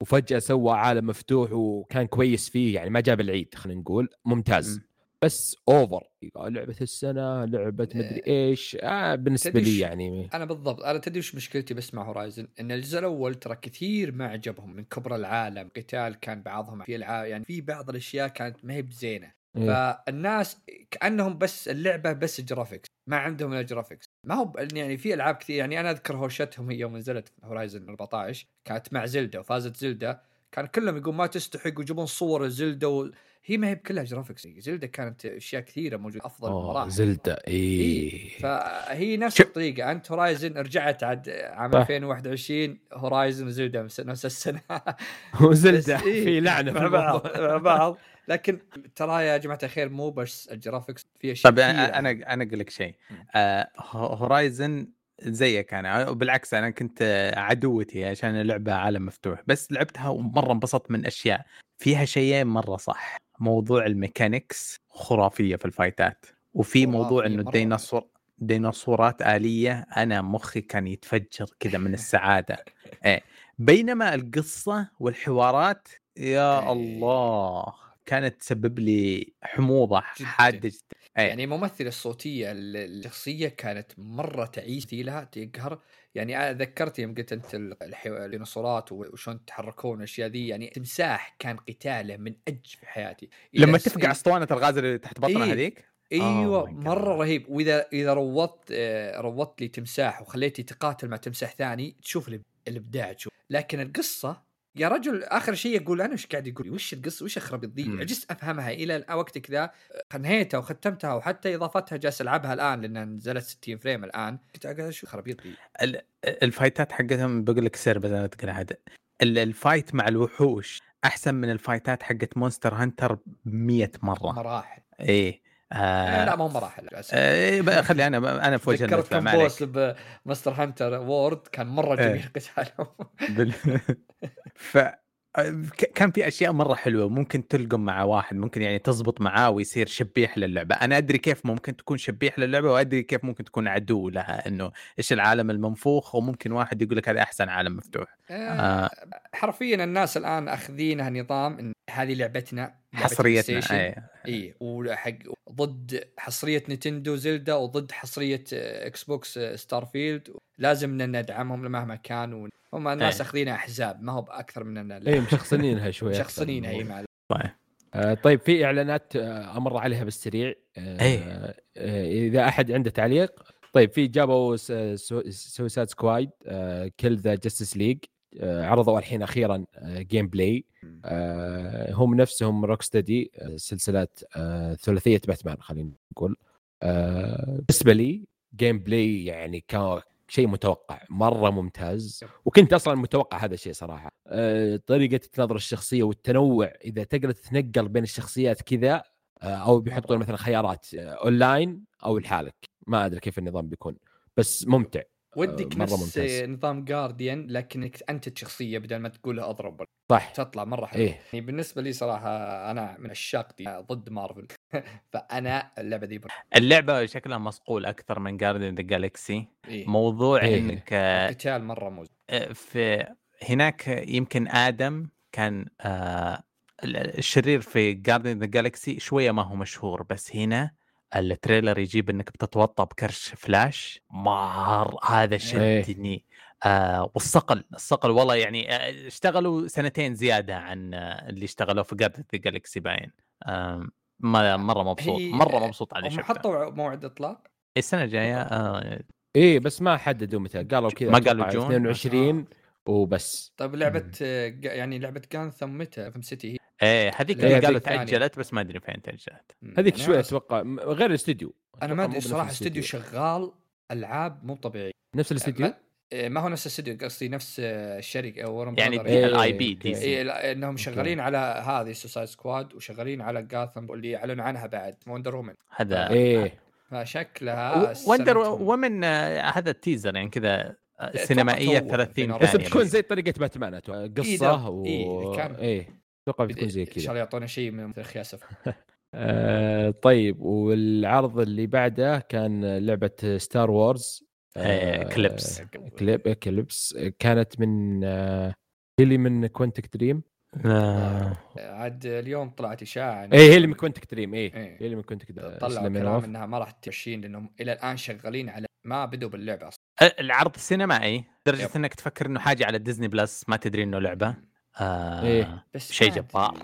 وفجأة سوى عالم مفتوح وكان كويس فيه يعني ما جاب العيد خلينا نقول ممتاز مم. بس over لعبة السنة لعبة مدري إيش. آه بالنسبة لي يعني. أنا بالضبط. أنا تدري وش مشكلتي بس مع هورايزن إن الجزء الأول ترى كثير ما عجبهم من كبر العالم. قتال كان بعضهم في العاب يعني في بعض الأشياء كانت ما هي بزينة. إيه. فالناس كأنهم بس اللعبة بس graphics ما عندهم إلا graphics ما هو يعني في ألعاب كثير يعني أنا أذكر هوشتهم يوم نزلت هورايزن 14 كانت مع زلدا وفازت زلدا كان كلهم يقول ما تستحق ويجيبون صور زلدا و... هي ما هي بكلها graphics زلدا كانت أشياء كثيرة موجودة أفضل أوه مراحل زلدا إي إيه. فهي نفس. الطريقة أنت هورايزن رجعت عاد عام صح. 2021 هورايزن وزلدا نفس- نفس السنة وزلدا بس إيه، في لعنة في مع بعض. مع بعض لكن ترى يا جماعة الخير مو بس ال graphics في أشياء طيب كثيرة. أنا أنا أنا أقول لك شيء. آه هورايزن زيك أنا بالعكس أنا كنت آه، عدوتي عشان اللعبة عالم مفتوح بس لعبتها ومرة انبسطت من أشياء فيها شيئين مرة صح موضوع ال mechanics خرافية في ال fight ات وفي موضوع إنه. الديناصور ديناصورات آلية أنا مخي كان يتفجر كذا من السعادة إيه. بينما القصة والحوارات يا إيه. الله كانت تسبب لي حموضة جداً. حادة جدا إيه. يعني الممثلة الصوتية ال- الشخصية كانت مرة تعيس لها تقهر يعني ذكرت يوم قلت الحيو- الديناصورات وشلون يتحركون والأشياء ذي يعني تمساح كان قتاله من أج في حياتي لما تفقع أسطوانة الغاز اللي تحت بطنها إيه. هذيك إيوه Oh مرة. رهيب واذا إذا روضت آه، روضت لي تمساح وخليتي تقاتل مع تمساح ثاني تشوف الإبداع تشوف لكن القصة يا رجل آخر شيء يقول أنا وش قاعد يقول؟ وش القصة؟ وش أخرب ذي. عجزت أفهمها إلى وقتك ذا انهيتها وختمتها وحتى إضافتها جالس ألعبها الآن لأنها نزلت 60 frame الآن. كنت قاعد أشوف خرابيط ذي ال- ال fight ات حقتهم بقول لك سر عاد ال- ال fight مع الوحوش أحسن من ال fight ات حقت مونستر هانتر 100 مرة. مراحل. إيه. آه لا آه ما مراحل. آه بقى خلي أنا أنا في وجه تذكرت عليك كومبوس بمونستر هانتر وورلد كان مرة إيه. جميل [laughs] قتالهم. بال... [laughs] ف كان في أشياء مرة حلوة ممكن تلقم مع واحد ممكن يعني تزبط معاه ويصير شبيح للعبة. أنا أدري كيف ممكن تكون شبيح للعبة وأدري كيف ممكن تكون عدو لها إنه إيش العالم المنفوخ وممكن واحد يقول لك هذا أحسن عالم مفتوح. آه. حرفيا الناس الآن أخذينها نظام إن هذه لعبتنا حصريتنا. إيه اي وحق ضد حصرية نينتندو زلدا وضد حصرية إكس بوكس ستار فيلد لازم إن ندعمهم مهما كان هم الناس إيه. اخذينها أحزاب ما هو بأكثر من ان اي مشخصنينها شوي أكثر شخصنينها من اي الموضوع. مع طيب آه، طيب في إعلانات آه، أمر عليها بالسريع آه، إيه. آه، إذا أحد عنده تعليق طيب في جابوا سوسايد سكواد كيل ذا جاستس ليج عرضوا الحين أخيرا gameplay آه، هم نفسهم روك ستدي سلسله آه، ثلاثية باتمان خلينا نقول. آه، بالنسبة لي gameplay يعني كان شيء متوقع مرة ممتاز. وكنت أصلا متوقع هذا الشيء صراحة. آه، طريقة تنظر الشخصية والتنوع إذا تقدر تتنقل بين الشخصيات كذا آه، أو بيحطون مثلا خيارات آه، اونلاين أو لحالك. ما أدري كيف النظام بيكون بس ممتع. ودك مرة نفس ممتاز. نظام جارديان لكنك أنت شخصيه بدل ما تقول أضرب. صح. تطلع مرة حلو. إيه. يعني بالنسبة لي صراحة أنا من عشاق دي ضد مارفل [laughs] فأنا اللعبة دي بر... اللعبة شكلها مصقول أكثر من جاردن ذا جالكسي إيه. موضوع إيه. إنك آه، قتال مرة موز في هناك يمكن آدم كان آه، ال- الشرير في جارديانز ذا جالكسي شوية ما هو مشهور بس هنا ال trailer يجيب إنك بتتوطى بكرش فلاش مرة هذا إيه. شدني. آه والصقل الصقل والله يعني آه، اشتغلوا سنتين زيادة عن آه، اللي اشتغلوا في جارديانز ذا جالكسي باين. آه ما- مرة مبسوط مرة مبسوط على شفته حطوا موعد إطلاق؟ السنة الجاية آه إيه بس ما حددوا متى. قالوا كذا ما قالوا جون؟ 22 وبس طيب لعبة آه، يعني لعبة جانثم متى؟ فم سيتي هي إيه هذيك إيه، اللي قالوا. تاجلت بس ما أدري فين تاجلت هذيك يعني شوي أتوقع غير الاستديو أنا ما أدري مو بنفس صراحة استوديو شغال ألعاب مو طبيعي نفس الاستديو ما, إيه، ما هو نفس الاستوديو قصدي نفس آه، الشركة ورن يعني الاي بي دي. سي إنهم. شغالين على هذه سوسايد سكواد وشغالين على جاثم واللي اعلنوا عنها بعد وندر وومن هذا إيه. فشكلها وندر سنتهم. ومن هذا التيزر يعني كذا آه، أتوقع سينمائيه تو 30 بين بس بتكون. زي طريقة باتمان. إيه قصة ده. و إيه، كان- إيه أتوقع بتكون زي ان شاء كذا الله يعطونا شيء من مثل خياسف [laughs] [laughs] آه طيب والعرض اللي بعده كان لعبة ستار وورز إيه، كليبس. كليب كليبس كانت من آه هي اللي من كوينتك دريم آه، عاد اليوم طلعت إشاعة اي هي اللي من كوينتك دريم اي إيه. هي اللي من كوينتك دريم طلعوا كلام إنها ما راح تمشين لأنهم إلى الآن شغالين على ما بدوا باللعبة أصلا العرض السينمائي لدرجة يب. إنك تفكر إنه حاجة على ديزني بلس ما تدري إنه لعبة آه إيه. بس شيء جبار.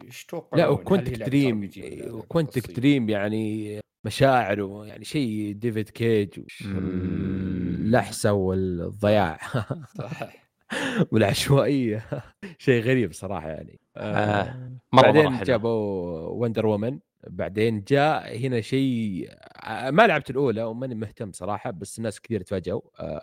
لا لعبة دريم قصية؟ دريم يعني مشاعر ويعني شيء ديفيد كيج. اللحسة والضياع [laughs] صح. [laughs] والعشوائية. [laughs] شيء غريب صراحة يعني. آه، مرة بعدين مره حلو جابوا وندر وومن بعدين جاء هنا شيء ع- ما لعبت الأولى وماني مهتم صراحة بس الناس كثير تفاجئوا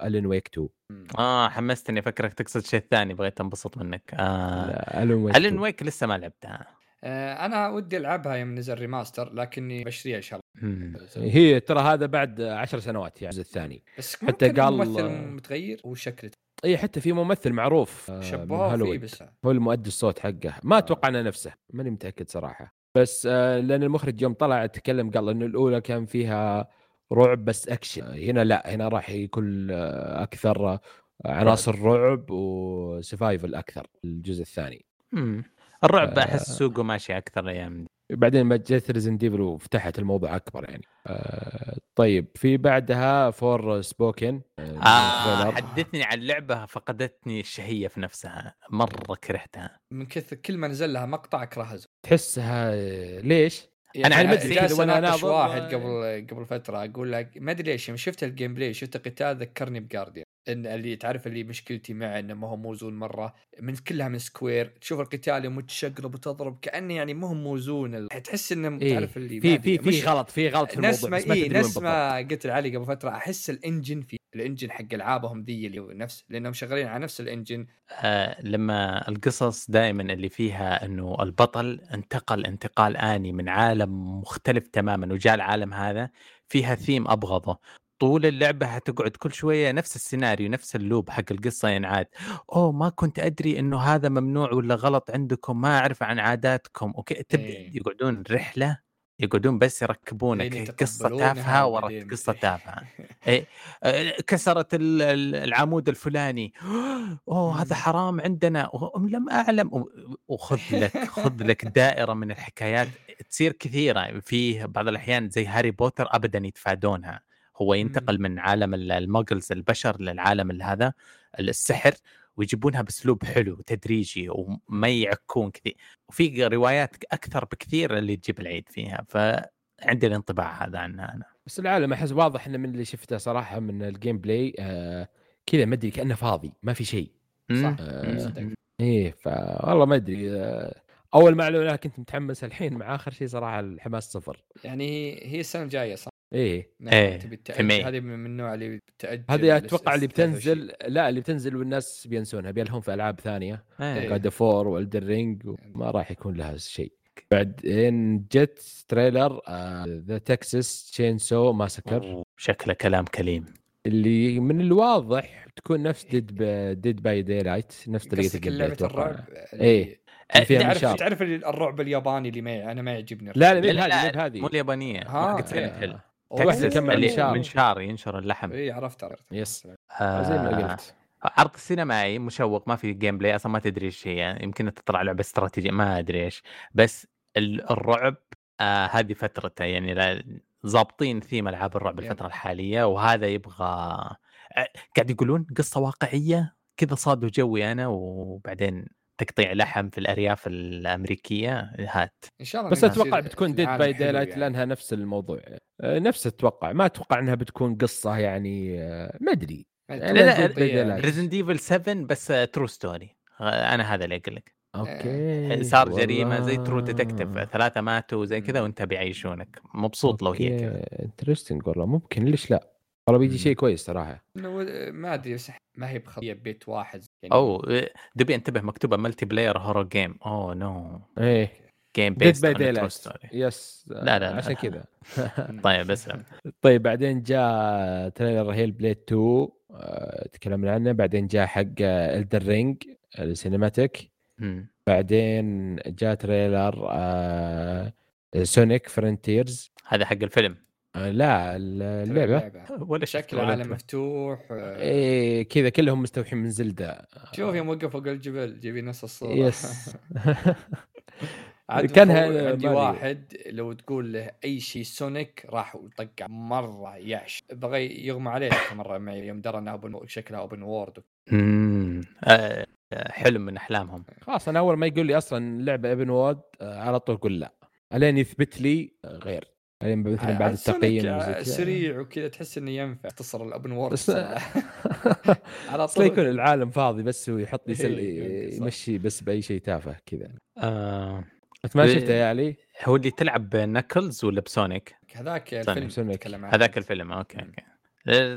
الين ويك 2 مم. آه حمستني أفكرك تقصد شيء ثاني بغيت أنبسط منك. آه الين ويك الين 2 ويك لسه ما لعبتها. آه، أنا ودي ألعبها يوم نزل remaster لكني بشتريها إن شاء. الله. هي ترى هذا بعد عشر سنوات يعني الجزء الثاني. بس حتى قال- قال ممثل متغير وشكله. اي حتى في ممثل معروف آه، شباب فيه هالوين بس. هو المؤدي الصوت حقه. ما آه. أتوقع انه نفسه ماني متأكد صراحة. بس آه، لأن المخرج يوم طلع تكلم قال إنه الأولى كان فيها رعب بس أكشن. هنا لا هنا راح يكون آه، أكثر آه، عناصر رعب. و survival أكثر الجزء الثاني. مم. الرعب آه. أحس سوقه ماشي أكثر الأيام دي بعدين ما جت Resident Evil وفتحت الموضوع أكبر يعني. آه طيب في بعدها Forspoken آه حدثني عن لعبة فقدتني الشهيه في نفسها. مرة كرهتها. من كثر كل ما نزل لها مقطع أكرهها. تحسها آه، ليش؟ يعني مدري جالس كذا وأنا اناقش ناظر، واحد آه، قبل قبل فترة أقول لك ما أدري ليش يوم شفت ال gameplay شفت قتال ذكرني ب Guardians اللي تعرف اللي مشكلتي معه إنه ما هو موزون مرة من كلها من Square تشوف القتال يوم تشقلب وتضرب كأنه يعني ما هو موزون تحس إنه إيه. تعرف اللي في في في غلط في غلط في نفس الموضوع ما بس ما إيه نفس ما قلت لعلي قبل فترة. أحس ال engine في ال engine حق ألعابهم ذي اللي هو نفس لأنهم شغالين على نفس ال engine. آه لما القصص دائما اللي فيها إنه البطل انتقل انتقال آني من عالم مختلف تماما وجاء العالم هذا فيها ثيم أبغضه. طول اللعبة هتقعد كل شوية نفس السيناريو نفس ال loop حق القصة ينعاد أوه ما كنت أدري إنه هذا ممنوع ولا غلط عندكم ما أعرف عن عاداتكم. okay تبدأ إيه. يقعدون رحلة يقعدون بس يركبونك لين قصة تافهة ورا قصة [laughs] تافهة. إيه آه، كسرت ال- ال- العمود الفلاني. أوه هذا. حرام عندنا. لم أعلم. وخذ لك خذ لك دائرة من الحكايات. تصير كثيرة في بعض الأحيان زي هاري بوتر ابدا يتفادونها. هو ينتقل من عالم ال- ال Muggles البشر للعالم هذا السحر ويجيبونها بأسلوب حلو تدريجي وما يعكون كثير وفي روايات أكثر بكثير اللي تجيب العيد فيها فعندي الانطباع هذا عنها أنا بس العالم أحس واضح إنه من اللي شفته صراحة من ال gameplay آه كذا ما أدري كأنه فاضي ما في شيء مم. آه صدق. إيه فوالله ما أدري آه أول معلومة كنت متحمس الحين مع آخر شيء صراحة الحماس صفر يعني هي السنة الجاية صح؟ إيه نعم، إيه، تبي في التأجل ماي. هذه من النوع اللي بتأجل هذه أتوقع اللي 23. بتنزل لا اللي بتنزل والناس بينسونها بيلهم في ألعاب ثانية إيه. God of War و Elden Ring وما راح يكون لها شيء بعدين جت trailer The Texas Chain Saw Massacre شكله كلام كليم اللي من الواضح تكون نفس Dead Dead by Daylight نفس طريقة ال game. الرعب إيه. اللي فيها تعرف منشار. تعرف الرعب الياباني اللي ما أنا ما يعجبني لا لا لا، هذه مو اليابانية ها، حقت إيه. تكساس يكمل اللي منشار. ينشر اللحم. إي عرفت عرفت. yes. آه، زي ما قلت. عرض السينمائي مشوق ما في gameplay أصلا ما تدري إيش هي. يعني يمكن تطلع لعبة استراتيجية ما أدري إيش. بس ال- الرعب آه هذه فترته. يعني ضابطين ثيم ألعاب الرعب yep. الفترة الحالية وهذا يبغى آه، قاعد يقولون قصة واقعية كذا صادوا جوي أنا وبعدين تقطيع لحم في الأرياف الأمريكية هات. إن شاء الله بس أتوقع بتكون Dead by Daylight يعني. لأنها نفس الموضوع. آه، نفس أتوقع ما أتوقع إنها بتكون قصة يعني آه، ما أدري. لا،. Resident Evil 7 بس true story أنا هذا اللي أقول لك. okay صار جريمة زي True. Detective ثلاثة ماتوا زي كذا. وأنت بيعيشونك مبسوط لو هي كذا. انترستنج والله. ممكن ليش لا؟ والله بيجي. شيء كويس صراحة. إنه ما أدري بس ما هي بخطية بيت واحد يعني أو دبي انتبه مكتوبة ملتي بلاير هورو جيم أوه نو إيه. جيم بيست باي ستوري يس لا، لا، لا. عشان كذا. [laughs] طيب اسلم. طيب بعدين جاء تريلر هيل بليد 2 آه، تكلمنا عنه. بعدين جاء حق الدر رينج السينماتيك. بعدين جاء trailer Sonic Frontiers هذا حق الفيلم. لا اللعبة. ولا شكل عالم مفتوح آه، إيه كذا كلهم مستوحين من Zelda. شوف يوم وقف فوق الجبل جيبي نفس الصورة. yes. [laughs] كان عندي. واحد لو تقول له أي شيء Sonic راح وطق مرة يعش. بغى يغمى عليه مرة معي يوم درى انها open- شكلها open world مم. آه، حلم من أحلامهم. خلاص أنا أول ما يقول لي أصلا لعبه open آه، على طول أقول لا. ألين يثبت لي آه، غير. مثلا بعد التقييم. سريع وكذا تحس إنه ينفع تصل ال open world بس [laughs] [laughs] على لا يكون العالم فاضي بس ويحط لي سل... إيه،. يمشي بس بأي شيء تافه كذا آه، أنت ما إيه. شفته يا علي؟ هو اللي تلعب Knuckles ولا ب Sonic؟ هذاك. الفيلم Sonic. هذاك الفيلم أوكي. أوكي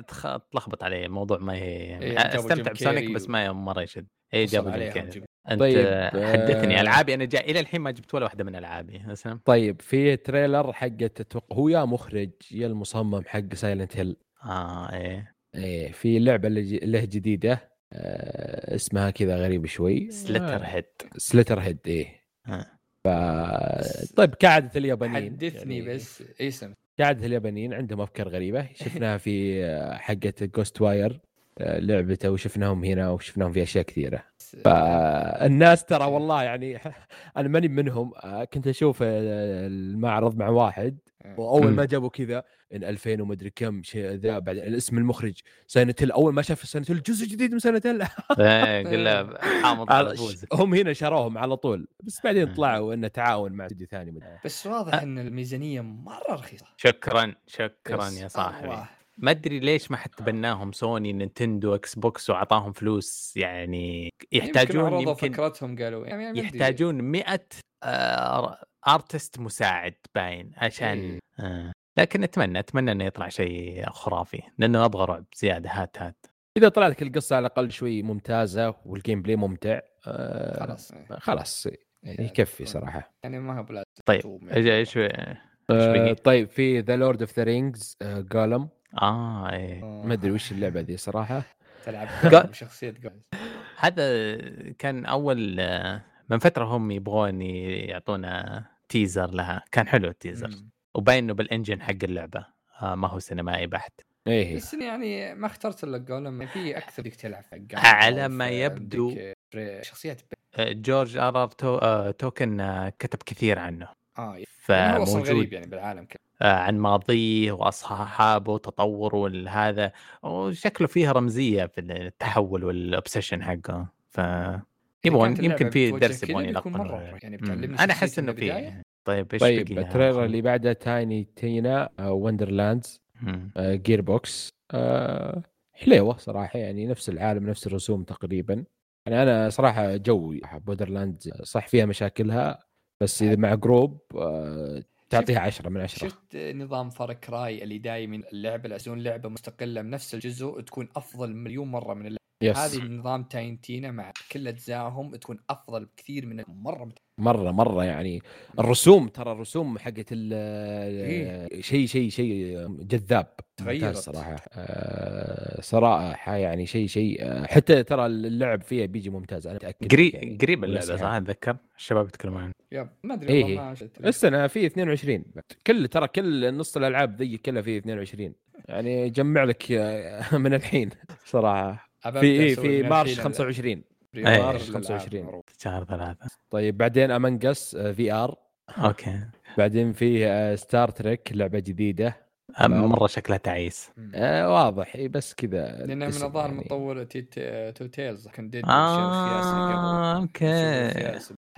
تخ- تلخبط عليه الموضوع ما هي إيه، أستمتع ب Sonic بس ما مرة يشد اي جابوا جيم كيري. أنت طيب، حدثني. آه، ألعابي أنا جاء إلى الحين ما جبت ولا واحدة من ألعابي أسلم. طيب في trailer حقت أتوقع هو يا مخرج يا المصمم حق Silent Hill آه إيه. إيه في لعبة له جديدة آه اسمها كذا غريب شوي. Slitterhead Slitterhead إيه. آه. ف... طيب كعادة اليابانيين حدثني يعني بس اسم. كعادة اليابانيين عندهم أفكار غريبة. [laughs] شفناها في حقه جوست واير لعبته وشفناهم هنا وشفناهم في أشياء كثيرة فالناس ترى والله يعني [laughs] أنا ماني منهم آه، كنت أشوف آه، المعرض مع واحد وأول مم. ما جابوا كذا إن 2000 ومدري كم شيء ذا بعد الاسم المخرج ساينت هيل أول ما شاف ساينت هيل جزء جديد من ساينت هيل [laughs] إيه، حامض هم هنا شروهم على طول بس بعدين. طلعوا إنه تعاون مع استوديو ثاني مدري. بس واضح إن الميزانية مرة رخيصة شكرا شكرا. يا صاحبي. ما أدري ليش ما حد تبناهم سوني نينتندو إكس بوكس وأعطاهم فلوس يعني يحتاجون يمكن, يمكن فكرتهم قالوا يعني أدري. يحتاجون 100 آه artist مساعد باين عشان إيه. آه. لكن أتمنى أتمنى إنه يطلع شيء خرافي لأنه أبغى رعب زيادة هات هات إذا طلعت لك القصة على الأقل شوي ممتازة وال gameplay ممتع آه خلاص خلاص يعني إيه. يكفي صراحة يعني ما هو بلازم طيب إيش يعني. آه؟ طيب في The Lord of the Rings Gollum آه إيه. آه. ما أدري وش اللعبة دي صراحة. تلعب [laughs] جوز هذا كان أول من فترة هم يبغون يعطونا teaser لها. كان حلو ال teaser وباين إنه بال engine حق اللعبة. آه ما هو سينمائي بحت. إيه. بس يعني ما اخترت إلا جولم في أكثر ديك تلعب على ما يبدو. شخصيات ب... جورج ار ار تو آه توكن كتب كثير عنه. آه يعني فموجود غريب يعني بالعالم كله. آه، عن ماضيه وأصحابه وتطوره والهذا وشكله فيها رمزية في التحول والاوبسيشن حقه. ف يبغون يمكن في درس يبغون مرة يعني أنا أحس إنه في. طيب إيش طيب؟ التريلر اللي بعده تايني تينا وندرلاندز. جير بوكس آه، حليوة صراحة يعني نفس العالم نفس الرسوم تقريبا. يعني أنا صراحة جوي بودرلاند صح فيها مشاكلها. بس اذا مع جروب آه، تعطيها عشرة من عشرة. شفت نظام فار كراي اللي دايما اللعبة لازم لعبة مستقلة بنفس الجزء تكون أفضل مليون مرة من اللعبة. يس. هذه نظام تاينتينا مع كل أجزائهم تكون أفضل بكثير من مرة مرة مرة يعني. الرسوم ترى الرسوم حقت ال- إيه. شيء شيء شيء جذاب. تغيرت. ممتاز صراحة. آه، صراحة يعني شيء شيء آه، حتى ترى اللعب فيها بيجي ممتاز أنا متأكد قريب يعني. قريب اللعبه. صح اتذكر الشباب يتكلمون عنها يب ما أدري إيه. والله ما شفت السنة في 22 كل ترى كل نص الألعاب ذي كلها في 22 يعني جمع لك آه، [laughs] من الحين صراحة. في إيه في مارش الحين 25 مارش 25. الألعاب. شهر ثلاثة. طيب بعدين امنجس في ار أوكي. بعدين في ستار تريك لعبة جديدة. مرة شكلها تعيس. آه واضح. بس كذا لأنه من الظاهر يعني. مطور تو تيلز كان ديد أوكي.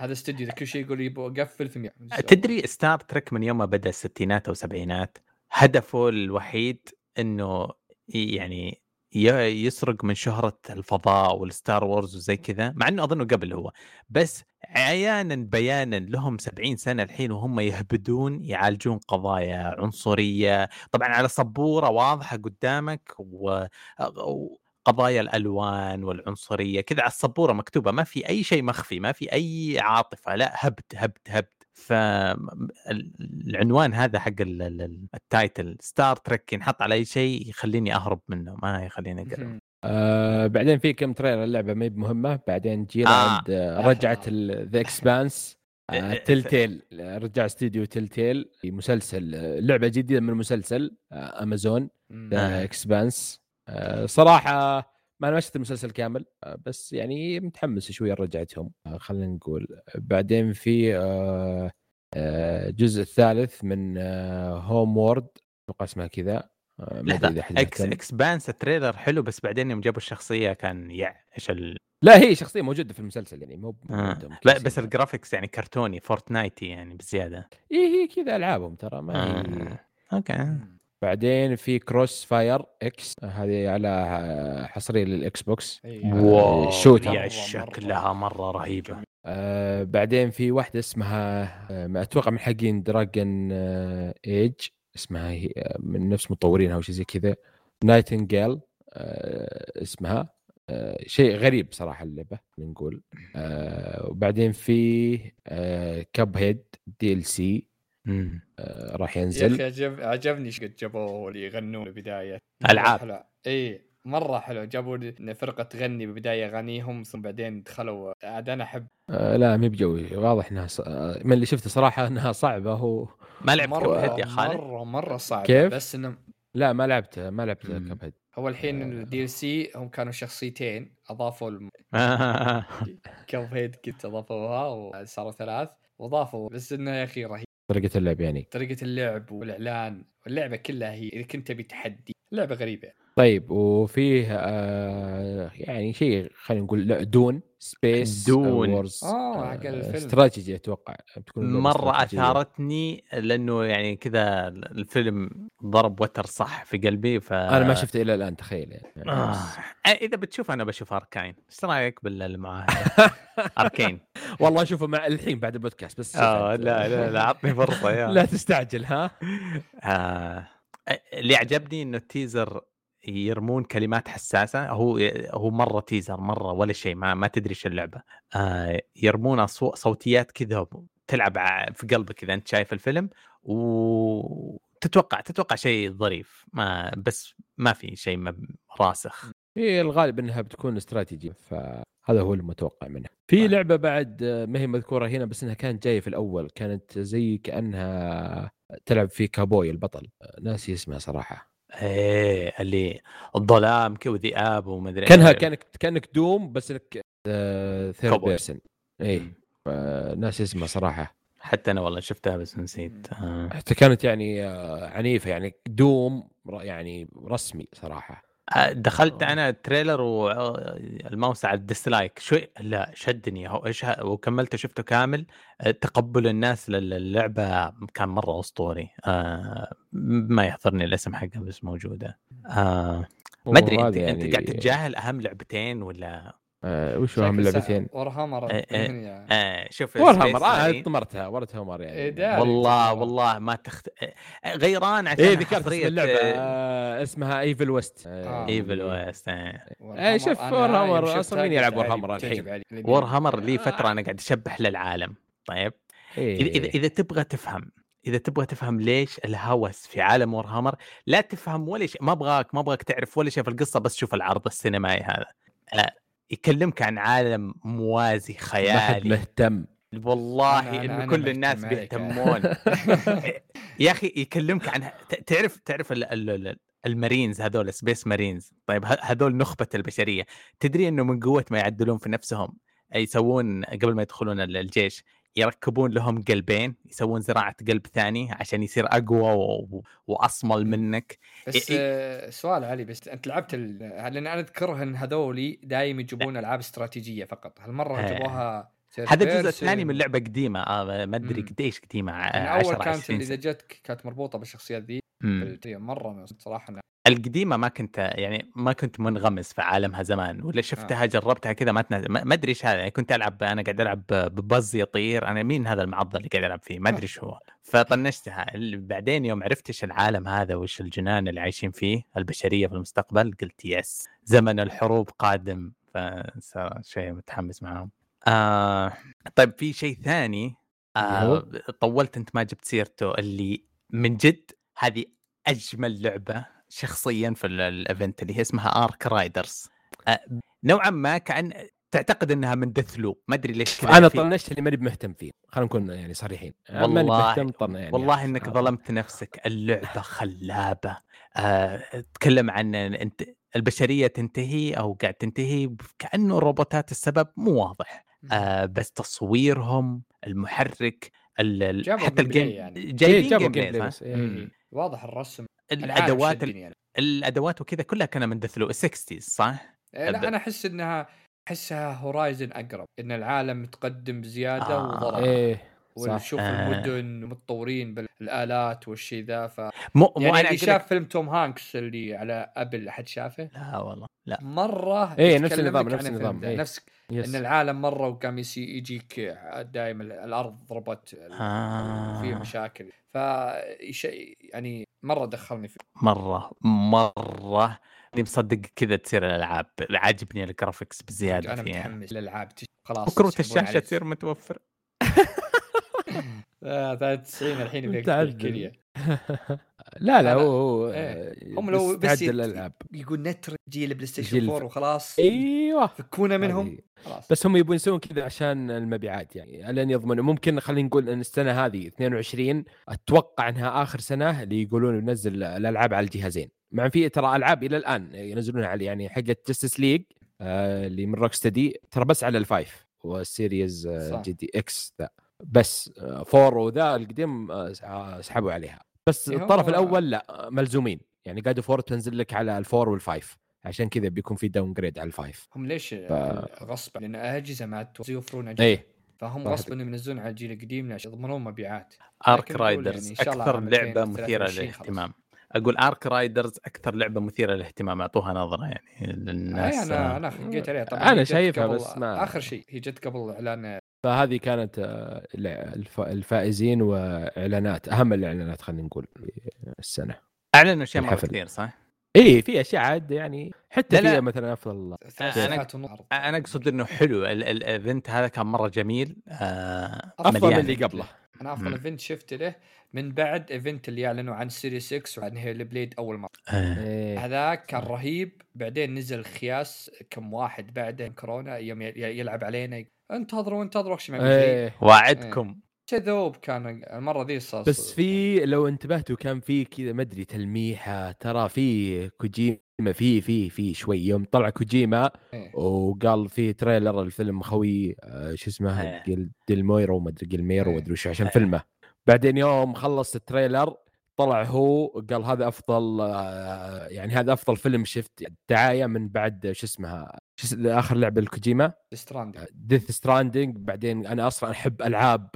هذا استوديو كل شيء يقول يبغى اقفل ثم. تدري ستار تريك من يوم ما بدأ الستينات أو السبعينات هدفه الوحيد إنه يعني يسرق من شهرة الفضاء وال Star Wars وزي كذا مع إنه أظنه قبل هو بس عيانا بيانا لهم 70 سنة الحين وهم يهبدون يعالجون قضايا عنصرية. طبعا على سبورة واضحة قدامك و... وقضاييا الألوان والعنصرية كذا على السبورة مكتوبة ما في أي شيء مخفي ما في أي عاطفة لا هبد هبد هبد. فالعنوان هذا حق ال- ال- ال- ال title Star Trek ينحط على أي شيء يخليني أهرب منه ما يخليني اقرب مهم. آه بعدين في كم trailer اللعبة ما هي بمهمة بعدين جينا آه. عند آه [laughs] رجعت The Expanse إيه، Telltale رجع استديو Telltale في مسلسل آه، لعبة جديدة من مسلسل آه امازون. ذا آه. اكسبانس آه صراحة ما أنا ما شفت المسلسل كامل آه بس يعني متحمس شوي رجعتهم آه خلينا نقول بعدين في آه آه الجزء الثالث من Homeworld أتوقع اسمها كذا حد إكس. Expanse ال trailer حلو بس بعدين يوم جابوا الشخصية كان يع إيش ال... لا هي شخصية موجودة في المسلسل يعني مو آه. موجودة لا بس يصير. ال graphics يعني كرتوني فورتنايتي يعني بزيادة اي هي كذا ألعابهم ترى ما هي آه. okay. بعدين في CrossfireX هذه على حصريه للاكس بوكس. wow. مرة- شكلها مرة رهيبة. آه بعدين في واحدة اسمها آه ما أتوقع من حقين Dragon آه Age اسمها هي آه، من نفس مطورينها أو شيء زي كذا. Nightingale آه اسمها. آه شيء غريب صراحة اللعبة نقول. آه وبعدين في آه Cuphead DLC آه راح يا ينزل أخي عجب عجبني إيش قد جابوه اللي يغنون بالبداية. ألعاب. حلو. إي مرة حلو. جابوا إن فرقة تغني بالبداية أغانيهم ثم بعدين دخلوا. عاد أنا أحب. آه لا مي بجوي. واضح إنها ص... آه، من اللي شفته صراحة إنها صعبة. هو ما لعبت كب مره هيد يا خالد؟ مره مرة صعب كيف؟ بس انه لا ما لعبت ما لعبت مم. كاب هيد هو الحين الدي ال سي هم كانوا شخصيتين. أضافوا الم... [laughs] كاب هيد كنت أضافوها وصاروا ثلاث وأضافوا. بس إنه يا أخي رهيب. طريقة اللعب يعني. طريقة اللعب والإعلان واللعبة كلها هي إذا كنت تبي تحدي لعبة غريبة. طيب وفيه آه يعني شيء خلينا نقول لا دون سبيس دون. وورز آه، حق الفيلم. استراتيجي أتوقع بتكون مرة. أثارتني لأنه يعني كذا الفيلم ضرب وتر صح في قلبي ف أنا ما شفته إلى الآن تخيل يعني آه. بس- إذا بتشوف أنا بشوف اركاين إيش رأيك بالمعاهده اركين [laughs] والله اشوفه مع الحين بعد البودكاست بس آه لا لا لا عطني فرصة يا [laughs] لا تستعجل ها آه. اللي عجبني إنه التيزر يرمون كلمات حساسة هو هو مرة تيزر مرة ولا شيء ما ما تدري إيش اللعبة. آه يرمون أصو- صوتيات كذا تلعب في قلبك كذا أنت شايف الفيلم وتتوقع تتوقع شيء ظريف ما بس ما في شيء راسخ. هي الغالب إنها بتكون استراتيجي فهذا هو المتوقع منها. في طيب. لعبة بعد ما هي مذكورة هنا بس إنها كانت جاية في الأول كانت زي كأنها تلعب في كابوي البطل. ناسي اسمها صراحة. إيه اللي الظلام وذئاب ومدري كانها إيه. كانك كانك Doom بس إنك third cowboy. person اي ناسي اسمها صراحة حتى أنا والله شفتها بس نسيت آه. حتى كانت يعني آه، عنيفة يعني Doom يعني رسمي صراحة آه، دخلت آه. أنا ال trailer وال mouse على ال dislike. شوي لا شدني. هو إيش وكملته شفته كامل. آه، تقبل الناس للعبة كان مرة أسطوري. آه، ما يحضرني الاسم حقها بس موجودة. آه، ما أدري أنت, وهذا أنت يعني- قاعد تتجاهل أهم لعبتين ولا آه وش اهم لعبتين؟ ورهامر إيه، إيه. آه شوف وور Space هامر آه. طمرتها ورت هامر إيه، يعني. والله والله. ما تخت آه، غيران عشان إيه ذكرت اسم اللعبة آه، آه اسمها ايفل ويست آه. ايفل ويست آه. إيه، شوف Warhammer، أصلاً مين يلعب Warhammer الحين؟ وور hammer لي فترة أنا قاعد اشبح للعالم طيب إيه. إذا إذا إذا تبغى تفهم إذا تبغى تفهم ليش الهوس في عالم Warhammer لا تفهم ولا شيء ما أبغاك ما أبغاك تعرف ولا شيء في القصة بس شوف العرض السينمائي هذا آه، يكلمك عن عالم موازي ما حد خيالي. مهتم. والله أنا- انه أنا كل الناس. بيهتمون. [laughs] يا أخي يكلمك عن ت- تعرف تعرف ال- ال- ال- المارينز هذول Space Marines. طيب ه- هذول نخبة البشرية. تدري إنه من قوة ما يعدلون في نفسهم؟ يسوون قبل ما يدخلون ال- الجيش. يركبون لهم قلبين يسوون زراعة قلب ثاني عشان يصير أقوى و- وأصمل منك بس إيه. سؤال علي بس أنت لعبت ال... لأن أنا أذكر أن هذولي دايم يجيبون ألعاب استراتيجية فقط هالمره آه. جابوها هذا الجزء. الثاني من لعبة قديمة آه ما أدري. قديش قديمة 10 أول كانت 20 إذا. جتك كانت مربوطة بالشخصيات ذي مرة صراحة القديمة ما كنت يعني ما كنت منغمس في عالمها زمان ولا شفتها جربتها كذا ما تنازل ما أدري إيش هذا يعني كنت ألعب أنا قاعد ألعب ببز يطير أنا مين هذا المعضل اللي قاعد العب فيه؟ ما أدري إيش هو. فطنشتها. بعدين يوم عرفت إيش العالم هذا وإيش الجنان اللي عايشين فيه البشرية في المستقبل قلت يس زمن الحروب قادم. فصار شيء متحمس معاهم. آه طيب في شيء ثاني آه طولت أنت ما جبت سيرته اللي من جد هذه أجمل لعبة شخصيا في ال- ال event اللي هي اسمها ARC Raiders نوعا ما كأن تعتقد إنها من Deathloop ما أدري ليش كذا أنا في- طنشت اللي ماني مهتم فيه. خلينا نكون يعني صريحين. والله مهتم طن يعني. والله إنك آه. ظلمت نفسك. اللعبة خلابة. آه، تكلم عن أنت البشرية تنتهي أو قاعد تنتهي كأنه الروبوتات السبب مو واضح. آه بس تصويرهم المحرك ال- حتى ال game يعني. إيه، جايبين جابوا game gameplay؟ إيه. واضح الرسم. الأدوات يعني. الأدوات وكذا كلها كان من Deathloop 60 صح؟ إيه، لا أنا أحس إنها أحسها Horizon أقرب إن العالم متقدم بزياده آه. وضرب إيه صح ونشوف آه. المدن متطورين بالآلات والشيء ذا ف مو مو يعني اللي شاف فيلم توم هانكس اللي على Apple أحد شافه لا والله لا مرة إيه، نفس النظام، نفس النظام،. إيه. نفس يس. إن العالم مرة وقام يجيك دائما الأرض ضربت آه. وفي مشاكل ف يعني مرة دخلني في مرة مرة إني مصدق كذا تصير الألعاب عاجبني الجرافكس بزيادة أنا فيها متحمس للألعاب خلاص يسحبون الشاشة. تصير متوفر [laughs] 93 الحين في متعدل. الكليه لا لا. هو هو إيه. آه، هم لو بس الالعاب يقول نتر جيل البلاي ستيشن جيل 4 وخلاص أيوه فكونا منهم. خلاص بس هم يبون يسوون كذا عشان المبيعات يعني لين يضمنوا ممكن خلينا نقول إن السنة هذه 22 أتوقع إنها آخر سنة اللي يقولون ننزل الألعاب على الجهازين مع في ترى ألعاب إلى الآن ينزلونها على يعني حقه جستس ليج آه اللي من روك ستدي ترى بس على الفايف والسيريز آه. جي دي إكس ذا بس آه فور وذا القديم آه، آه، سحبوا عليها. بس إيه، الطرف الأول [laughs] لا آه، ملزومين. يعني God of تنزل لك على ال four وال five عشان كذا بيكون في downgrade على ال five هم ليش ف- غصب؟ لأن أجهزة ما عاد يوفرون أجهزة. إيه. فهم. غصب إنهم ينزلون على الجيل القديم عشان يضمنون مبيعات. ARC Raiders يعني أكثر لعبة 2023 مثيره. للاهتمام. أقول ARC Raiders أكثر لعبة مثيرة للاهتمام. أعطوها نظرة يعني للناس اي أنا آه، أنا جيت عليها. طبعا جت شايفها بس ما- آخر شيء. هي جت قبل إعلان فهذه كانت آه، الفائزين وإعلانات أهم الإعلانات خلينا نقول في السنة أعلنوا أشياء مرة. كثير صح؟ إي في أشياء عاد يعني حتى لا، لا. في مثلا أفضل عرض. أنا أقصد إنه حلو ال- ال- ال event هذا كان مرة جميل آه أفضل من. اللي قبله أنا أفضل. event شفت له من بعد event اللي أعلنوا عن Series X وعن Hellblade أول مرة آه. إيه. هذاك كان رهيب بعدين نزل خياس كم واحد بعده كورونا يوم ي- يلعب علينا انتظروا انتظروا اخشى ما في شيء إيه. وعدكم كذوب كان المرة ذي صار بس في لو انتبهتوا كان في كذا ما أدري تلميحة ترى في كوجيما في في في شوي يوم طلع كوجيما إيه. وقال في trailer الفيلم خوي آه، شو اسمه إيه. ديلمويرو ما أدري جيلميرو إيه. ما ادري وش عشان إيه. فيلمه بعدين يوم خلص ال trailer طلع هو قال هذا أفضل آه، يعني هذا أفضل فيلم شفت دعاية من بعد شو اسمها شو آخر لعبة الكوجيما Strand Death Stranding بعدين أنا أصلا أحب ألعاب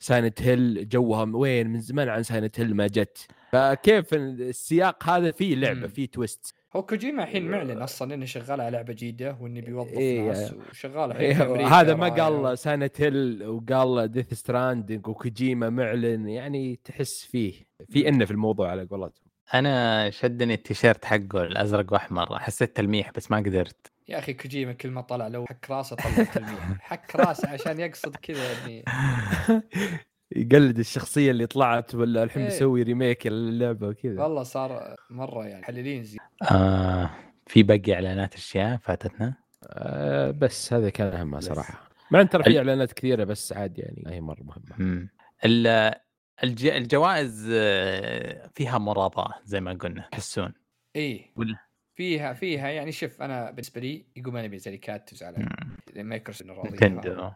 Silent Hill جوها وين؟ من زمان عن Silent Hill ما جت. فكيف السياق هذا فيه لعبة. فيه twist هو كوجيما الحين معلن أصلا إنه شغال على لعبة جديدة وإنه بيوظف إيه. ناس وشغال الحين إيه، هذا ما قال Silent Hill وقال Death Stranding وكوجيما معلن يعني تحس فيه في إنه في الموضوع على قولتهم. أنا شدني التيشيرت حقه الأزرق وأحمر حسيت تلميح بس ما قدرت. يا أخي كوجيما كل ما طلع لو حك راسه طلع تلميح حك راسه عشان يقصد كذا يعني [laughs] يقلد الشخصية اللي طلعت ولا الحين إيه. بيسوي ريميك اللعبه وكذا. والله صار مرة يعني محللين زي آه في باقي إعلانات أشياء فاتتنا؟ آه بس هذا كان اهمها. صراحة. مع إن ترى في إعلانات كثيرة بس عاد يعني ما هي مرة مهمة. الج... الجوائز آه، فيها مراضاة زي ما قلنا تحسون إيه. ولا؟ فيها فيها يعني شوف أنا بالنسبة لي يقول ما نبي ننزل كات على مم. مايكروسوفت.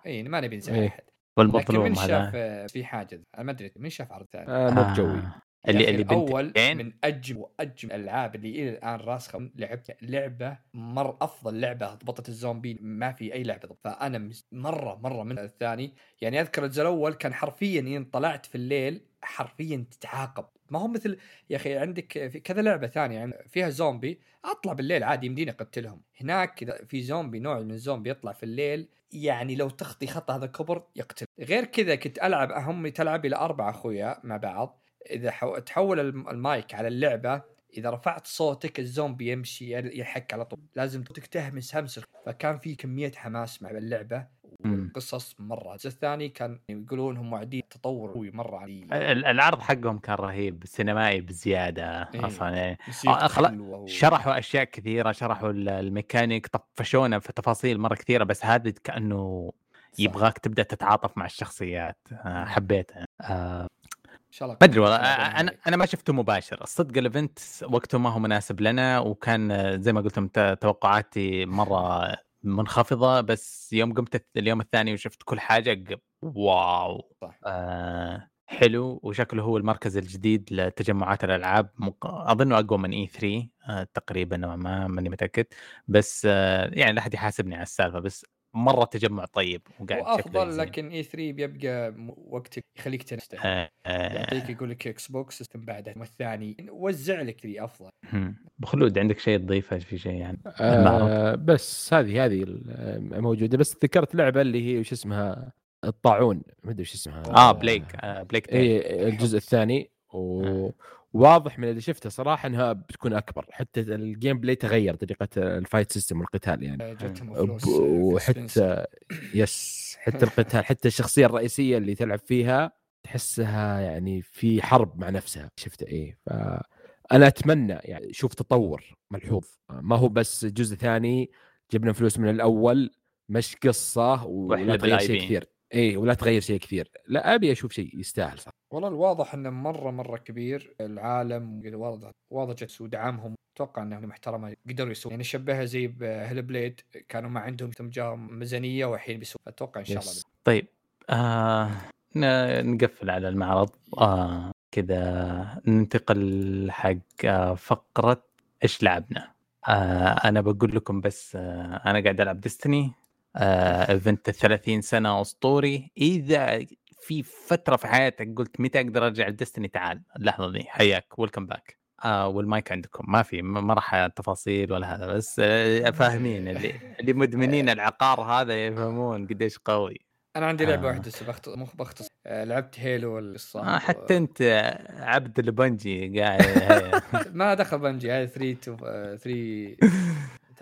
اي ما نبي ننزل إيه. لكن والمظلوم من شاف في حاجة؟ أنا ما أدري من شاف عرض ثاني آه مو بجوي. آه. اللي اللي اول بنتين من أجمل واجمل الألعاب اللي إلى الآن راسخة. لعبت لعبة مر أفضل لعبة ضبطت الزومبي. ما في أي لعبة ضبط فأنا مرة مرة من الثاني. يعني أذكر الجزء الأول كان حرفيا إن طلعت في الليل حرفيا تتعاقب. ما هو مثل يا أخي عندك في كذا لعبة ثانية يعني فيها زومبي. أطلع بالليل عادي يمديني أقتلهم. هناك إذا في زومبي نوع من الزومبي يطلع في الليل يعني لو تخطي خطه هذا كبر يقتل. غير كذا كنت ألعب هم تلعب إلى أربع أخويا مع بعض. إذا حو... تحول الم- المايك على اللعبة إذا رفعت صوتك الزومبي يمشي يحك على طول. لازم صوتك تهمس همس فكان في كمية حماس مع اللعبة. والقصص مرة. الجزء الثاني كان يقولون هم موعدين تطور قوي مرة علي. ال- العرض حقهم كان رهيب سينمائي بزيادة إيه. أصلا يعني موسيقى آه، شرحوا أشياء كثيرة شرحوا ال- الميكانيك طفشونا في تفاصيل مرة كثيرة بس هذا كأنه. يبغاك تبدأ تتعاطف مع الشخصيات. آه، حبيتها. آه، إن شاء الله ما أدري والله أنا أنا ما شفته مباشر الصدق ال event وقته ما هو مناسب لنا وكان زي ما قلت توقعاتي مرة منخفضة بس يوم قمت اليوم الثاني وشفت كل حاجة wow صح. آه حلو وشكله هو المركز الجديد لتجمعات الألعاب مق... اظنه أقوى من E3 آه تقريبا نوعا ما ماني متأكد بس آه يعني لا أحد يحاسبني على السالفة بس مرة تجمع طيب وقاعد وأفضل زين. لكن E3 بيبقى وقتك يخليك آه آه يعطيك يقول لك Xbox بعدها والثاني وزع لك ذي أفضل. هم. بخلود عندك شيء تضيفه؟ في شيء يعني. آه بس هذه هذه ال- موجودة. بس ذكرت لعبة اللي هي وش اسمها؟ الطاعون. ما أدري وش اسمها. آه Plague. آه Plague Tale. اي الجزء الثاني. و... واضح من اللي شفته صراحة إنها بتكون أكبر حتى ال gameplay تغير طريقة ال fight system والقتال يعني. جتهم ب- فلوس. وحتى [laughs] yes حتى القتال حتى الشخصية الرئيسية اللي تلعب فيها تحسها يعني في حرب مع نفسها. شفت؟ إيه ف أنا أتمنى يعني شوف تطور ملحوظ. ما هو بس جزء ثاني جبنا فلوس من الأول مش قصة ولا تغير شيء. كثير. اي ولا تغير شيء كثير. لا أبي أشوف شيء يستاهل صح والله الواضح إنه مرة مرة كبير العالم واضح واضح جت ودعمهم أتوقع إنهم محترمة قدروا يسوون. يعني شبهها زي بهيل بليد كانوا ما عندهم جاهم ميزانية والحين بيسوون. أتوقع إن شاء الله. طيب آه ن- نقفل على المعرض. آه كذا ننتقل حق آه، فقرة إيش لعبنا؟ آه أنا بقول لكم بس آه أنا قاعد ألعب Destiny آه event 30 سنة أسطوري. إذا في فترة في حياتك قلت متى أقدر أرجع ل Destiny تعال. اللحظة دي. حياك. welcome back آه والمايك عندكم. ما في ما راح تفاصيل ولا هذا بس آه فاهمين اللي اللي مدمنين [laughs] العقار هذا يفهمون قديش قوي. أنا عندي لعبة آه. واحدة بس بختصر آه لعبت Halo القصة آه حتى أنت عبد ال Bungie قاعد [laughs] ما دخل Bungie هذه 3 two 3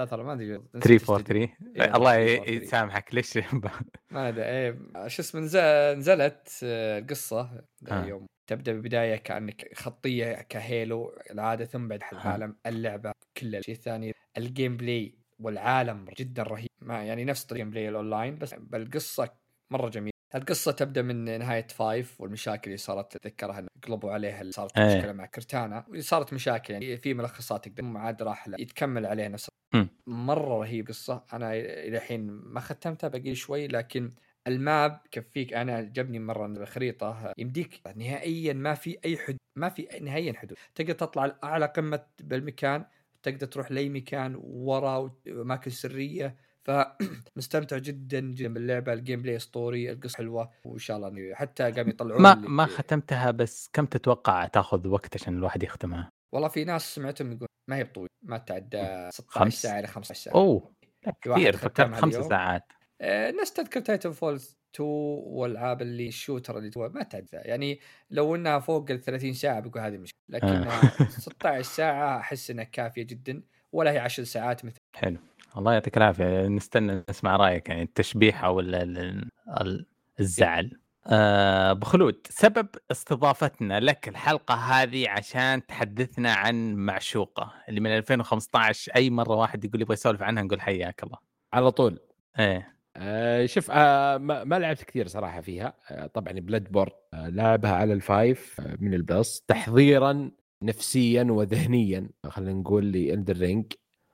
ترى ما أدري 3 4 3 الله يسامحك ليش؟ [laughs] ما أدري إيه شو اسمه نزلت آه، القصة آه. يوم تبدأ ببدايه كأنك خطية ك Halo العادة ثم بعد العالم اللعبة كل الشيء الثاني ال gameplay والعالم جدا رهيب. ما يعني نفس ال gameplay ال online بس بالقصة مرة جميل. القصة تبدأ من نهاية five والمشاكل اللي صارت تتذكرها قلبوا عليها اللي صارت أيه. مشكلة مع Cortana وصارت مشاكل يعني في ملخصات تقدر عاد راح يتكمل عليه نفس مرة رهيب قصة. أنا إلى الحين ما ختمتها باقي شوي لكن ال map كفيك أعجبني مرة الخريطة يمديك نهائيا ما في أي حدود ما في نهائيا حدود. تقدر تطلع لاعلى قمة بالمكان تقدر تروح لأي مكان ورا اماكن سرية. فمستمتع جدا جدا باللعبة. ال gameplay أسطوري القصة حلوة وإن شاء الله حتى قام يطلعون ما ما ختمتها بس كم تتوقع تاخذ وقت عشان الواحد يختمها؟ والله في ناس سمعتهم يقول ما هي بطويلة ما تعدى 16 ساعه إلى 15 ساعة. أوه كثير. فكرت خمس ساعات. آه ناس تذكر Titanfall 2 والعاب اللي ال shooter اللي تو ما تعدى يعني لو إنها فوق ال 30 ساعة بقول هذه مشكلة. لكن [laughs] 16 ساعة أحس إنها كافية جدا ولا هي 10 ساعات مثل. حلو. الله يعطيك العافية. نستنى نسمع رأيك يعني التشبيح أو الزعل. أه بخلود سبب استضافتنا لك الحلقة هذه عشان تحدثنا عن معشوقة اللي من 2015 أي مرة واحد يقول يبغى يسولف عنها نقول حياك الله. على طول. إيه. آه شوف آه ما, ما لعبت كثير صراحة فيها. آه طبعا Bloodborne آه لعبها على ال five آه من ال Plus تحضيرا نفسيا وذهنيا خلينا نقول ل Elden Ring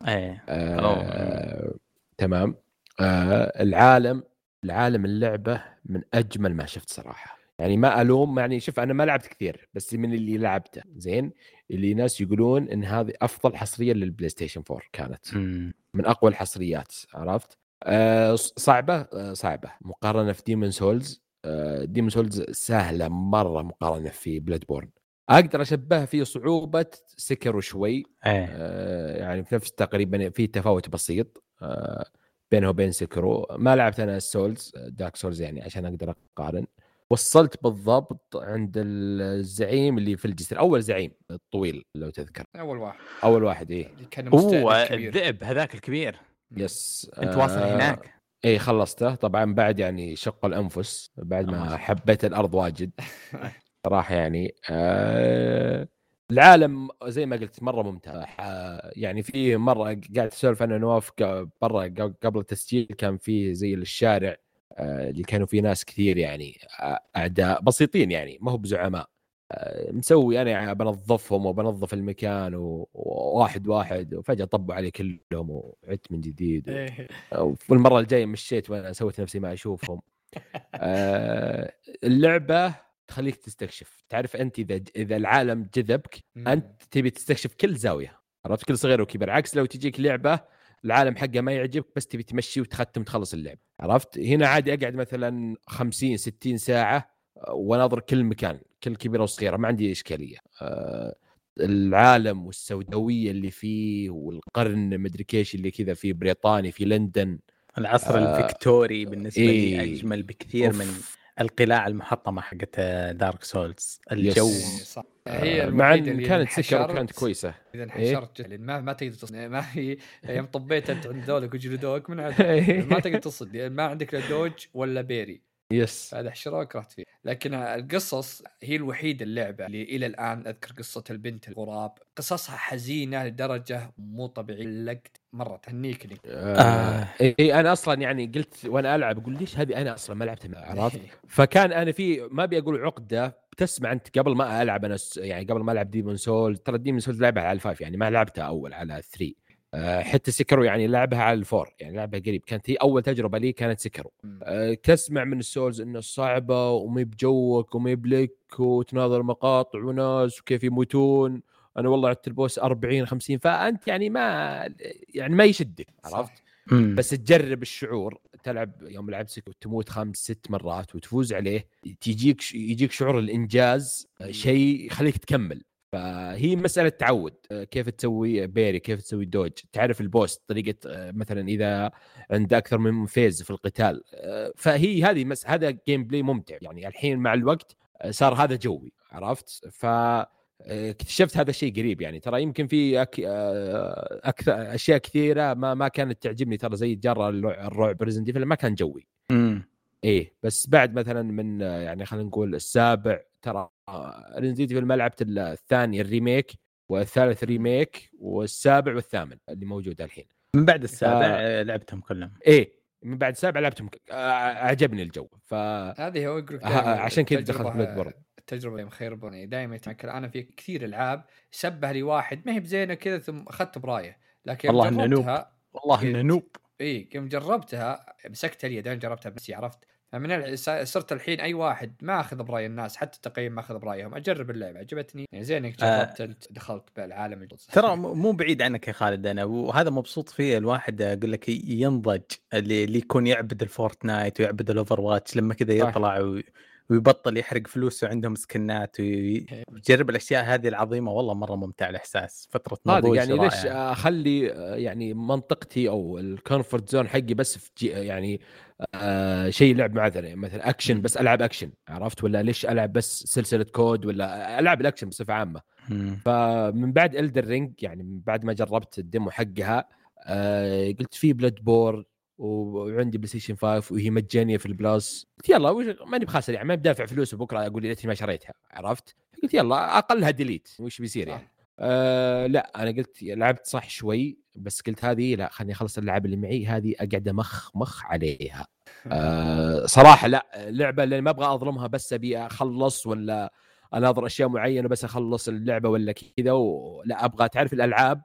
إيه. آه تمام. آه العالم العالم اللعبة من أجمل ما شفت صراحة. يعني ما ألوم يعني شوف أنا ما لعبت كثير بس من اللي لعبته زين؟ اللي ناس يقولون إن هذه أفضل حصرية لل PlayStation 4 كانت. م. من أقوى الحصريات عرفت؟ آه صعبة؟ آه صعبة. مقارنة في Demon's Souls آه Demon's Souls سهلة مرة مقارنة في Bloodborne أقدر أشبهها في صعوبة Sekiro شوي. أيه. آه يعني في نفس تقريبا في تفاوت بسيط آه بينه وبين Sekiro ما لعبت أنا ال Souls Dark Souls يعني عشان أقدر أقارن. وصلت بالضبط عند الزعيم اللي في الجسر أول زعيم الطويل لو تذكر. أول واحد. أول واحد إيه. كان الذئب هذاك الكبير. yes أنت واصل آه هناك. اي خلصته. طبعا بعد يعني شق الأنفس بعد ما حبيت الأرض واجد. [laughs] صراحة يعني آه العالم زي ما قلت مرة ممتع يعني في مرة قاعد أسولف أنا نواف برا قبل التسجيل كان في زي الشارع آه اللي كانوا فيه ناس كثير يعني أعداء بسيطين يعني ما هو بزعماء. آه مسوي أنا بنظفهم وبنظف المكان وواحد واحد وفجأة طبوا علي كلهم وعدت من جديد إيه. والمرة الجاية مشيت وأنا سويت نفسي ما أشوفهم. [laughs] آه اللعبة تخليك تستكشف. تعرف أنت إذا إذا العالم جذبك أنت تبي تستكشف كل زاوية. عرفت؟ كل صغير وكبير. عكس لو تجيك لعبة العالم حقها ما يعجبك بس تبي تمشي وتختم تخلص اللعبه عرفت؟ هنا عادي أقعد مثلا 50 60 ساعة آه، واناظر كل مكان كل كبيره وصغيره ما عندي إشكالية. أه العالم والسوداوية اللي فيه والقرن مدري كيش اللي كذا في بريطانيا في لندن. العصر آه الفيكتوري بالنسبة إيه. لي أجمل بكثير. من القلاع المحطمة حقت Dark Souls الجو. صح. هي آه، مع إن كانت Sekiro وكانت كويسة. إذا انحشرت إيه؟ ما ما تقدر تصد [laughs] ما هي يوم طبيت أنت عند ذولك وجلدوك من عاد [laughs] ما تقدر تصد ما عندك لا dodge ولا parry. yes. هذا حشروك رحت فيه لكن القصص هي الوحيدة اللعبة اللي إلى الآن أذكر قصة البنت الغراب. قصصها حزينة لدرجة مو طبيعية. لقت مرة تهنيك لي. آه. آه. إي أنا أصلا يعني قلت وأنا ألعب أقول ليش هذه أنا أصلا ما لعبتها عرفت فكان أنا في ما أبي أقول عقدة تسمع أنت قبل ما ألعب أنا يعني قبل ما ألعب Demon's Souls ترى Demon's Souls لعبها على ال five يعني ما لعبتها أول على 3 آه، حتى Sekiro يعني لعبها على ال four يعني لعبها قريب. كانت هي أول تجربة لي كانت Sekiro آه، تسمع من ال Souls إنه صعبة وما هي بجوك وما هي بلك وتناظر مقاطع وناس وكيف يموتون. أنا والله عدت ال boss 40 50 فأنت يعني ما يعني ما يشدك عرفت؟ مم. بس تجرب الشعور تلعب يوم لعبت Sekiro تموت خمس ست مرات وتفوز عليه تجيك يجيك شعور الإنجاز شيء يخليك تكمل. فهي مسألة تعود آه، كيف تسوي parry كيف تسوي dodge. تعرف ال boss طريقة آه، مثلا إذا عند أكثر من phase في القتال آه، فهي هذه مس هذا gameplay ممتع. يعني الحين مع الوقت صار هذا جوي عرفت؟ ف اكتشفت هذا الشيء قريب يعني ترى يمكن في أك... آه، أكثر أشياء كثيرة ما ما كانت تعجبني ترى زي ترى الرعب Resident ما كان جوي مم. إيه بس بعد مثلا من آه، يعني خلينا نقول السابع ترى Resident لعبت إلا الثاني ال remake والثالث remake والسابع والثامن اللي موجود الحين من بعد السابع آه. آه، لعبتهم كلهم إيه من بعد السابع لعبتهم آه، عجبني الجو ف هذه هو عشان كذا دخلت Bloodborne. التجربة يوم خير دائما يتذكر أنا في كثير ألعاب شبه لي واحد ما هي بزينة كذا ثم اخذت براية لكن والله إنه نوب. جربتها والله. إنه نوب إي يوم جربتها مسكت اليد أنا جربتها بنفسي عرفت فمن ال- صرت الحين أي واحد ما أخذ براي الناس حتى التقييم ما أخذ برايهم أجرب اللعبة عجبتني يعني زين إنك آه. جربت انت دخلت بالعالم الجديد. ترى مو بعيد عنك يا خالد أنا وهذا مبسوط فيه الواحد أقول لك ينضج اللي, اللي يكون يعبد الفورتنايت ويعبد الأوفر واتش لما كذا. يطلع ويبطل يحرق فلوسه عندهم سكنات وي- ويجرب الأشياء هذه العظيمة والله مرة ممتع الإحساس فترة نضوج يعني ليش رائعة. أخلي آه، يعني منطقتي أو الكونفورت زون حقي بس في جي يعني آه شيء لعب مثلا مثلا أكشن بس العب أكشن عرفت ولا ليش ألعب بس سلسلة كود ولا العب الأكشن بصفة عامة. فمن بعد الدر رينج يعني من بعد ما جربت الديمو حقها آه قلت في بلاد بور وعندي بلاي ستيشن 5 وهي مجانية في البلاس قلت يلا ماني بخاسر يعني ما بدافع فلوس وبكرة أقول ليتني ما شريتها عرفت؟ قلت يلا أقلها ديليت وش بيصير يعني. آه لا أنا قلت لعبت صح شوي بس قلت هذه لا خليني أخلص اللعب اللي معي هذه أقعد مخ مخ عليها. آه صراحة لا لعبة اللي ما أبغى أظلمها بس أبي أخلص ولا أناظر أشياء معينة بس أخلص اللعبة ولا كذا ولا أبغى تعرف الألعاب؟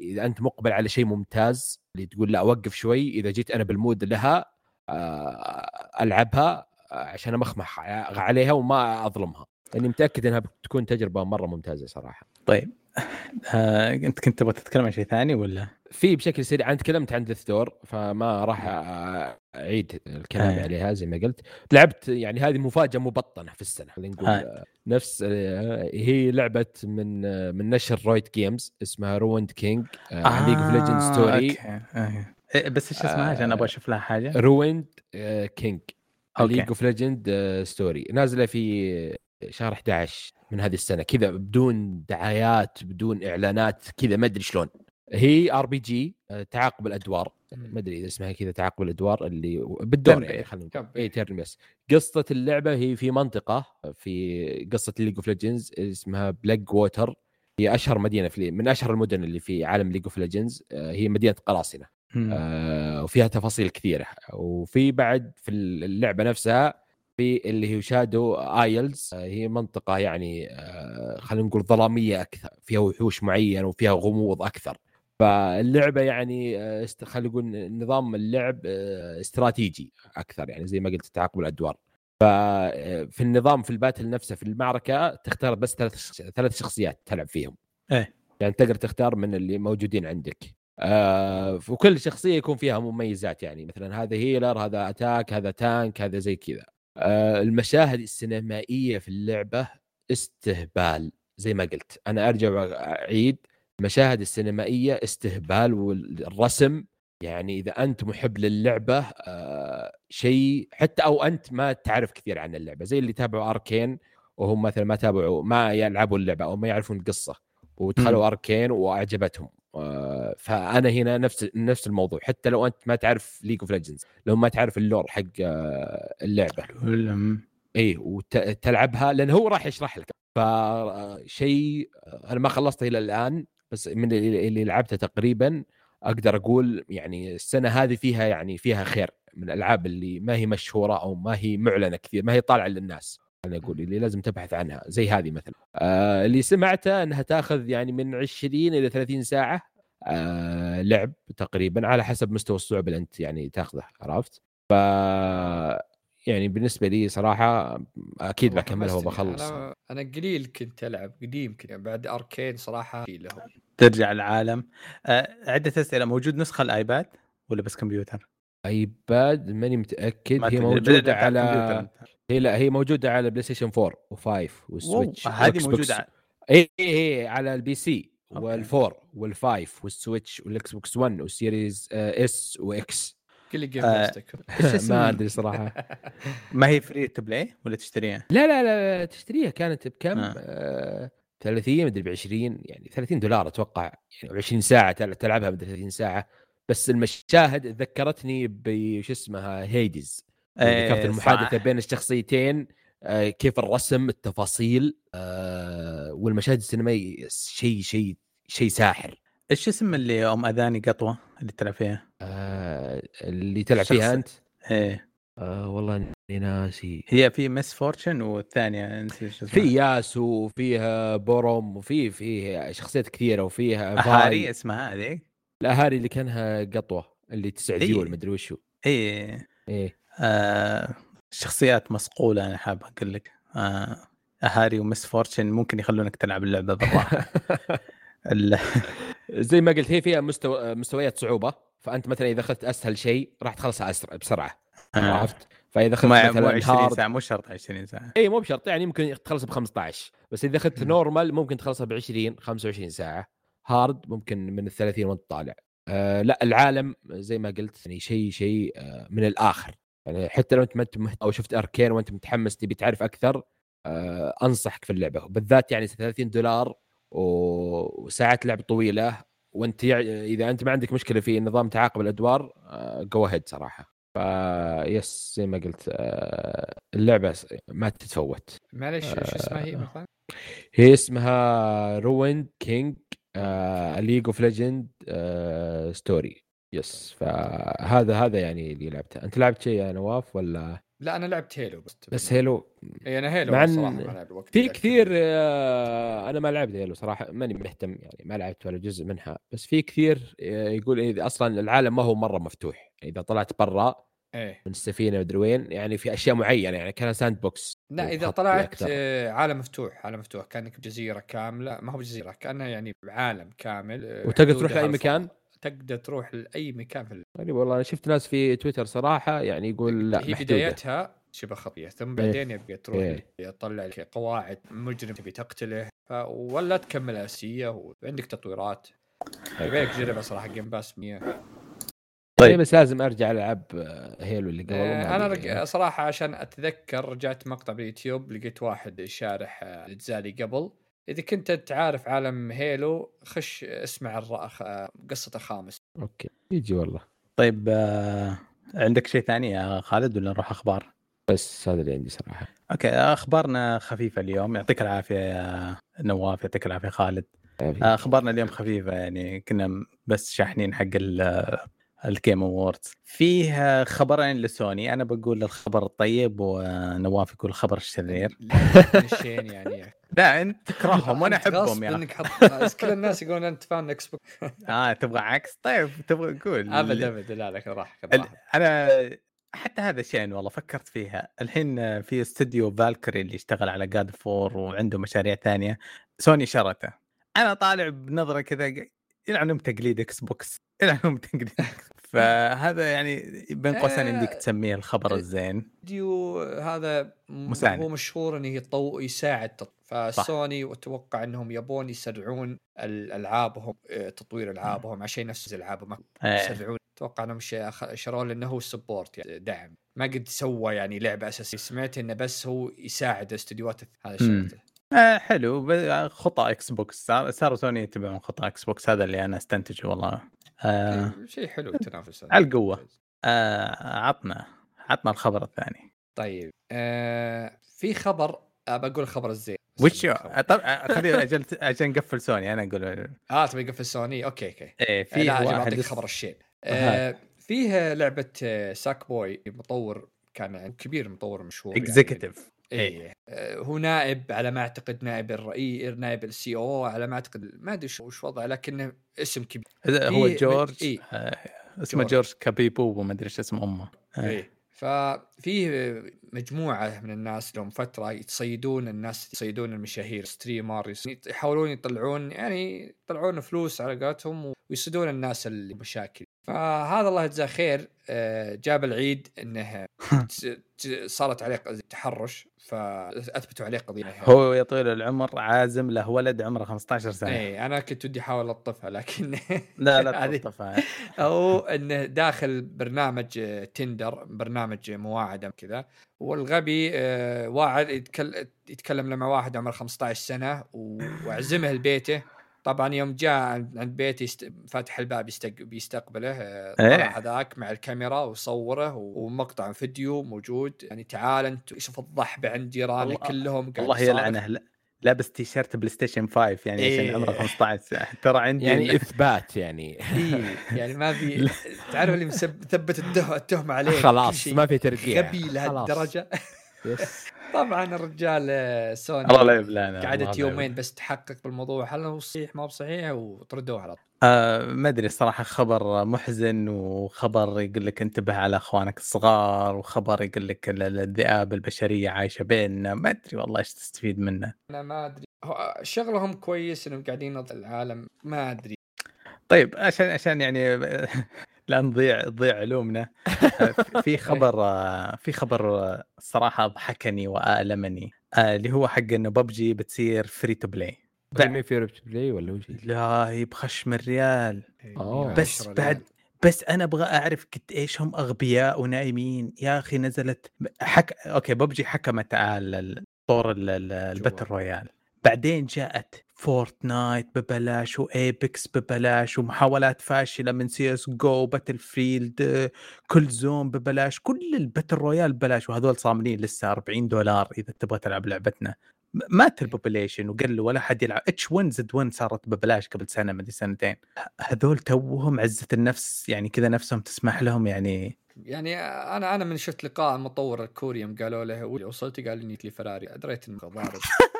إذا أنت مقبل على شيء ممتاز اللي تقول لا أوقف شوي إذا جيت أنا بال mood لها آه، ألعبها آه، عشان أمخمخ عليها وما أظلمها. لأني متأكد إنها بتكون تجربة مرة ممتازة صراحة. طيب. آه، أنت كنت تبغى تتكلم عن شيء ثاني ولا؟ في بشكل سريع أنا تكلمت عن Death's Door فما راح اعيد الكلام آه. عليها زي ما قلت لعبت يعني هذه مفاجأة مبطنة في السنة خلينا نقول آه. نفس آه، هي لعبه من آه، من نشر Riot Games اسمها Ruined King League of Legends Story. آه. بس إيش اسمها عشان أبغى أشوف لها حاجة؟ Ruined King. League of Legends Story نازلة في شهر 11 من هذه السنة كذا بدون دعايات بدون إعلانات كذا ما أدري شلون هي RPG تعاقب الأدوار. ما أدري إذا اسمها كذا تعاقب الأدوار اللي بالدور يعني. خلينا نقول. إي turn-based قصة اللعبة هي في منطقة في قصة League of Legends اسمها Bilgewater هي أشهر مدينة في من أشهر المدن اللي في عالم League of Legends هي مدينة قراصنة. آه، وفيها تفاصيل كثيرة. وفي بعد في اللعبة نفسها في اللي هي Shadow Isles آه، هي منطقة يعني آه، خلينا نقول ظلامية أكثر. فيها وحوش معين وفيها غموض أكثر. فاللعبة يعني آه، است- خلينا نقول نظام اللعب آه، استراتيجي أكثر يعني زي ما قلت تعاقب الأدوار. ففي النظام في ال battle نفسه في المعركة تختار بس ثلاث ثلاث شخصيات تلعب فيهم. إيه. يعني تقدر تختار من اللي موجودين عندك. آه وكل شخصية يكون فيها مميزات يعني مثلا هذا هيلر هذا اتاك هذا تانك هذا زي كذا. آه المشاهد السينمائية في اللعبة استهبال زي ما قلت. أنا أرجع وأعيد المشاهد السينمائية استهبال والرسم. يعني إذا أنت محب للعبة آه شيء حتى أو أنت ما تعرف كثير عن اللعبة زي اللي تابعوا أركين وهم مثلا ما تابعوا ما يلعبوا اللعبة أو ما يعرفون القصة ودخلوا Arcane وأعجبتهم. آه، فأنا هنا نفس نفس الموضوع. حتى لو أنت ما تعرف League of Legends لو ما تعرف ال lore حق آه، اللعبة. إي وتلعبها لأن هو راح يشرح لك. فشيء أنا ما خلصته إلى الآن. بس من اللي اللي لعبته تقريبا أقدر أقول يعني السنة هذه فيها يعني فيها خير من الألعاب اللي ما هي مشهورة أو ما هي معلنة كثير ما هي طالعة للناس. أنا أقول اللي لازم تبحث عنها زي هذه مثلا. آه اللي سمعته إنها تأخذ يعني من 20 إلى 30 ساعة. آه لعب تقريبا على حسب مستوى الصعوبة اللي أنت يعني تأخذه عرفت؟ ف يعني بالنسبة لي صراحة أكيد بكملها. وبخلص أنا قليل كنت ألعب قديم كذا بعد Arcane صراحة له ترجع العالم آه، عدة أسئلة موجود نسخة ال iPad ولا بس كمبيوتر؟ iPad ماني متأكد ما هي. موجودة على. هي لا هي موجودة على PlayStation 4 و5 واو، وال Switch هذه وال Xbox. موجودة على- إي إي إي على ال PC. والفور والفايف والسويتش والإكس بوكس 1 والسيريز آه، S و X لي جيم آه، [laughs] ما [laughs] أدري صراحة ما هي فري تو بلاي ولا تشتريها؟ لا لا لا لا، تشتريها كانت بكم؟ آه. آه. 30 مدري ب 20 يعني 30 دولار أتوقع يعني 20 ساعة تل- تلعبها مدري 30 ساعة. بس المشاهد ذكرتني بش اسمها هيدز إيه، ذكرت المحادثة صح. بين الشخصيتين آه، كيف الرسم التفاصيل آه، والمشاهد السينمائية شيء شيء شيء ساحر. إيش اسم اللي أم أذاني قطوة اللي تلعب فيها؟ آه، اللي تلعب فيها أنت؟ إيه. آه والله إني ناسي. هي في Miss Fortune والثانية نسيت. في Yasuo وفيها Braum وفي في شخصيات كثيرة وفيها Ahri اسمها هذه لا Ahri اللي كانها قطوة اللي تسع إيه. ذيول مدري وشو. إيه. إيه. آه شخصيات مصقوله أنا حاب أقول لك. آه Ahri و Miss Fortune ممكن يخلونك تلعب اللعبة بالراحة. [laughs] ال- [laughs] زي ما قلت هي فيها مستوى مستويات صعوبة فأنت مثلا إذا أخذت أسهل شيء راح تخلصها اسرع بسرعة. عرفت؟ فإذا اخذت مثلا 20 hard ساعة مو شرط 20 ساعة. إي مو بشرط. يعني ممكن تخلص ب 15 بس إذا اخذت. normal ممكن تخلصها ب 20 25 ساعة. hard ممكن من ال 30 وانت طالع. آه لا العالم زي ما قلت يعني شيء شيء آه من الآخر. يعني حتى لو أنت ما أنت مهت- أو شفت Arcane وأنت متحمس تبي تعرف أكثر آه أنصحك في اللعبة. بالذات يعني 30 دولار وساعات لعب طويلة. وأنت يع... إذا أنت ما عندك مشكلة في نظام تعاقب الأدوار go ahead صراحة. فيس زي ما قلت آه، اللعبة ما تتفوت معليش شو اسمها هي آه. مثلا؟ هي اسمها Ruined King League of Legends Story yes فهذا هذا يعني اللي لعبته أنت لعبت شيء يا نواف ولا لا أنا لعبت Halo بس بس Halo اي أنا Halo مع صراحة ما لعب الوقت في كثير. آه، أنا ما لعبت Halo صراحة ماني مهتم يعني ما لعبت ولا جزء منها بس في كثير آه، يقول إذا أصلا العالم ما هو مرة مفتوح إذا طلعت برا إيه من السفينة مدري وين يعني في أشياء معينة يعني كان sandbox لا إذا طلعت. آه، عالم مفتوح عالم مفتوح كأنك بجزيرة كاملة ما هو بجزيرة كانها يعني عالم كامل آه، وتقدر تروح لأي. مكان تقدر تروح لأي مكان في يعني والله أنا شفت ناس في تويتر صراحة يعني يقول لا هي محدودة. بدايتها شبه خطيه ثم إيه. بعدين يبقى تروح إيه. يطلع لك قواعد مجرم تبي تقتله ف... ولا تكمل أساسية وعندك تطويرات يبيك تجربها صراحة Game Pass 100 طيب طيب. بس لازم أرجع ألعب آه، Halo اللي قبل آه، أنا. رج... صراحة عشان أتذكر رجعت مقطع باليوتيوب لقيت واحد شارح آه، الأجزاء اللي قبل إذا كنت تعرف عالم Halo خش اسمع قصه الخامس أوكي. يجي والله. طيب آه عندك شيء ثاني يا خالد ولا نروح أخبار؟ بس هذا اللي عندي صراحة. أوكي أخبارنا خفيفة اليوم. يعطيك العافية يا نواف يعطيك العافية خالد. آه، أخبارنا اليوم خفيفة يعني كنا بس شاحنين حق ال- ال Game Awards فيه خبرين لسوني. أنا بقول الخبر الطيب ونواف يقول الخبر الشرير يعني. [laughs] لا أنت تكرههم وأنا أحبهم يا إنك حط [laughs] كل الناس يقولون أنت fan Xbox. [laughs] آه تبغى عكس؟ طيب تبغى قول. أبد أبد. لا لا راح أنا حتى هذا شيء والله فكرت فيها. الحين في استوديو Valkyrie اللي يشتغل على God of War وعنده مشاريع ثانية. سوني شرته. أنا طالع بنظرة كذا يلعنهم تقليد Xbox. يلعنهم تقليد فهذا يعني بين قوسين يمديك آه، تسميه الخبر الزين. استوديو هذا م- مساند. هو مشهور إنه يطو يساعد فسوني وأتوقع إنهم يبون يسرعون ال- ألعابهم آه، تطوير ألعابهم عشان ينفذ ألعابهم. إيه. يسرعون. أتوقع إنهم شروه لأنه هو support يعني دعم. ما قد سوى يعني لعبة أساسية. سمعت إنه بس هو يساعد استديوهات هذا. شغلته آه حلو. خطى Xbox صار- صاروا سوني يتبعون خطى Xbox هذا اللي أنا أستنتجه والله. آه شيء حلو التنافس. على القوة. آه عطنا عطنا الخبر الثاني. طيب آه في خبر آه بقول الخبر الزين. وش طب خلينا أجل أجل نقفل سوني أنا أقول آه تبي قفل سوني؟ أوكي أوكي. إيه في لا اس- خبر الشين. هات. آه فيه لعبة آه، Sackboy مطور كان كبير مطور مشهور يعني. executive إيه آه، هو نائب على ما أعتقد نائب الرئيس نائب ال CEO على ما أعتقد ما أدري شو- وش وضعه لكنه اسم كبير هو في- جورج إيه. آه، اسمه جورج. جورج كابيبو وما أدري إيش اسم أمه آه. إيه ففي مجموعة من الناس لهم فترة يتصيدون الناس يصيدون المشاهير streamer يحاولون يطلعون يعني يطلعون فلوس على قولتهم ويصيدون الناس اللي مشاكل فهذا الله يجزاه خير آه، جاب العيد انه [laughs] صارت عليه تحرش فأثبتوا عليه قضية. هو يا طويل العمر عازم له ولد عمره 15 سنة. إيه أنا كنت ودي أحاول ألطفها لكن [laughs] لا لا [laughs] تلطفها. أو إنه داخل برنامج آه، تندر برنامج مواعدة كذا. والغبي آه، واعد يتكلم لما واحد عمره 15 سنة وأعزمه لبيته. طبعا يوم جاء عند عند بيته يست... فاتح الباب يستق... بيستقبله آه، إيه. طلع هذاك مع الكاميرا وصوره ومقطع فيديو موجود يعني تعال أنت شوف الضحبة عند جيرانك الله- كلهم قاعد الله. يلعنه لا- لابس تيشيرت بلاي ستيشن 5 يعني عشان إيه. عمره 15 سنه ترى عندي يعني إثبات يعني [laughs] إيه يعني ما في تعرف اللي مسب... ثبت الده- التهمه عليه خلاص. ما في ترقيع غبي. لهالدرجة [laughs] يس. طبعا الرجال آه، سوني. الله لا يبلانا قعدت يومين بس تحقق بالموضوع. هل هو صحيح ما هو صحيح وطردوه على طول. آه ما أدري الصراحه خبر محزن وخبر يقول لك انتبه على أخوانك الصغار وخبر يقول لك ال- ال- الذئاب البشرية عايشة بيننا. ما أدري والله إيش تستفيد منه. أنا ما أدري. هو- شغلهم كويس إنهم قاعدين العالم. ما أدري. طيب عشان عشان يعني [laughs] لا نضيع تضيع علومنا. آه، في [laughs] خبر آه، في خبر آه، الصراحه ضحكني وآلمني اللي هو حق إنه ببجي بتصير free to play مين في play ولا وش؟ لا هي بخشم الريال. أوه. بس بعد ريال. بس أنا أبغى أعرف قد إيش هم أغبياء ونايمين. يا أخي نزلت حك... أوكي ببجي حكمت على ال- طور ال- ال- ال battle royale. بعدين جاءت Fortnite ببلاش و Apex ببلاش ومحاولات فاشلة من CS:GO Battlefield كل zone ببلاش كل ال battle royale ببلاش وهذول صاملين لسه 40 دولار إذا تبغى تلعب لعبتنا. مات ال population وقل ولا حد يلعب. H1Z1 صارت ببلاش قبل سنة مدري سنتين. هذول توهم عزة النفس يعني كذا نفسهم تسمح لهم يعني يعني أنا أنا من شفت لقاء المطور الكوري يوم قالوا له وصلت؟ قال لي لي فراري. دريت إنه ضارب [laughs]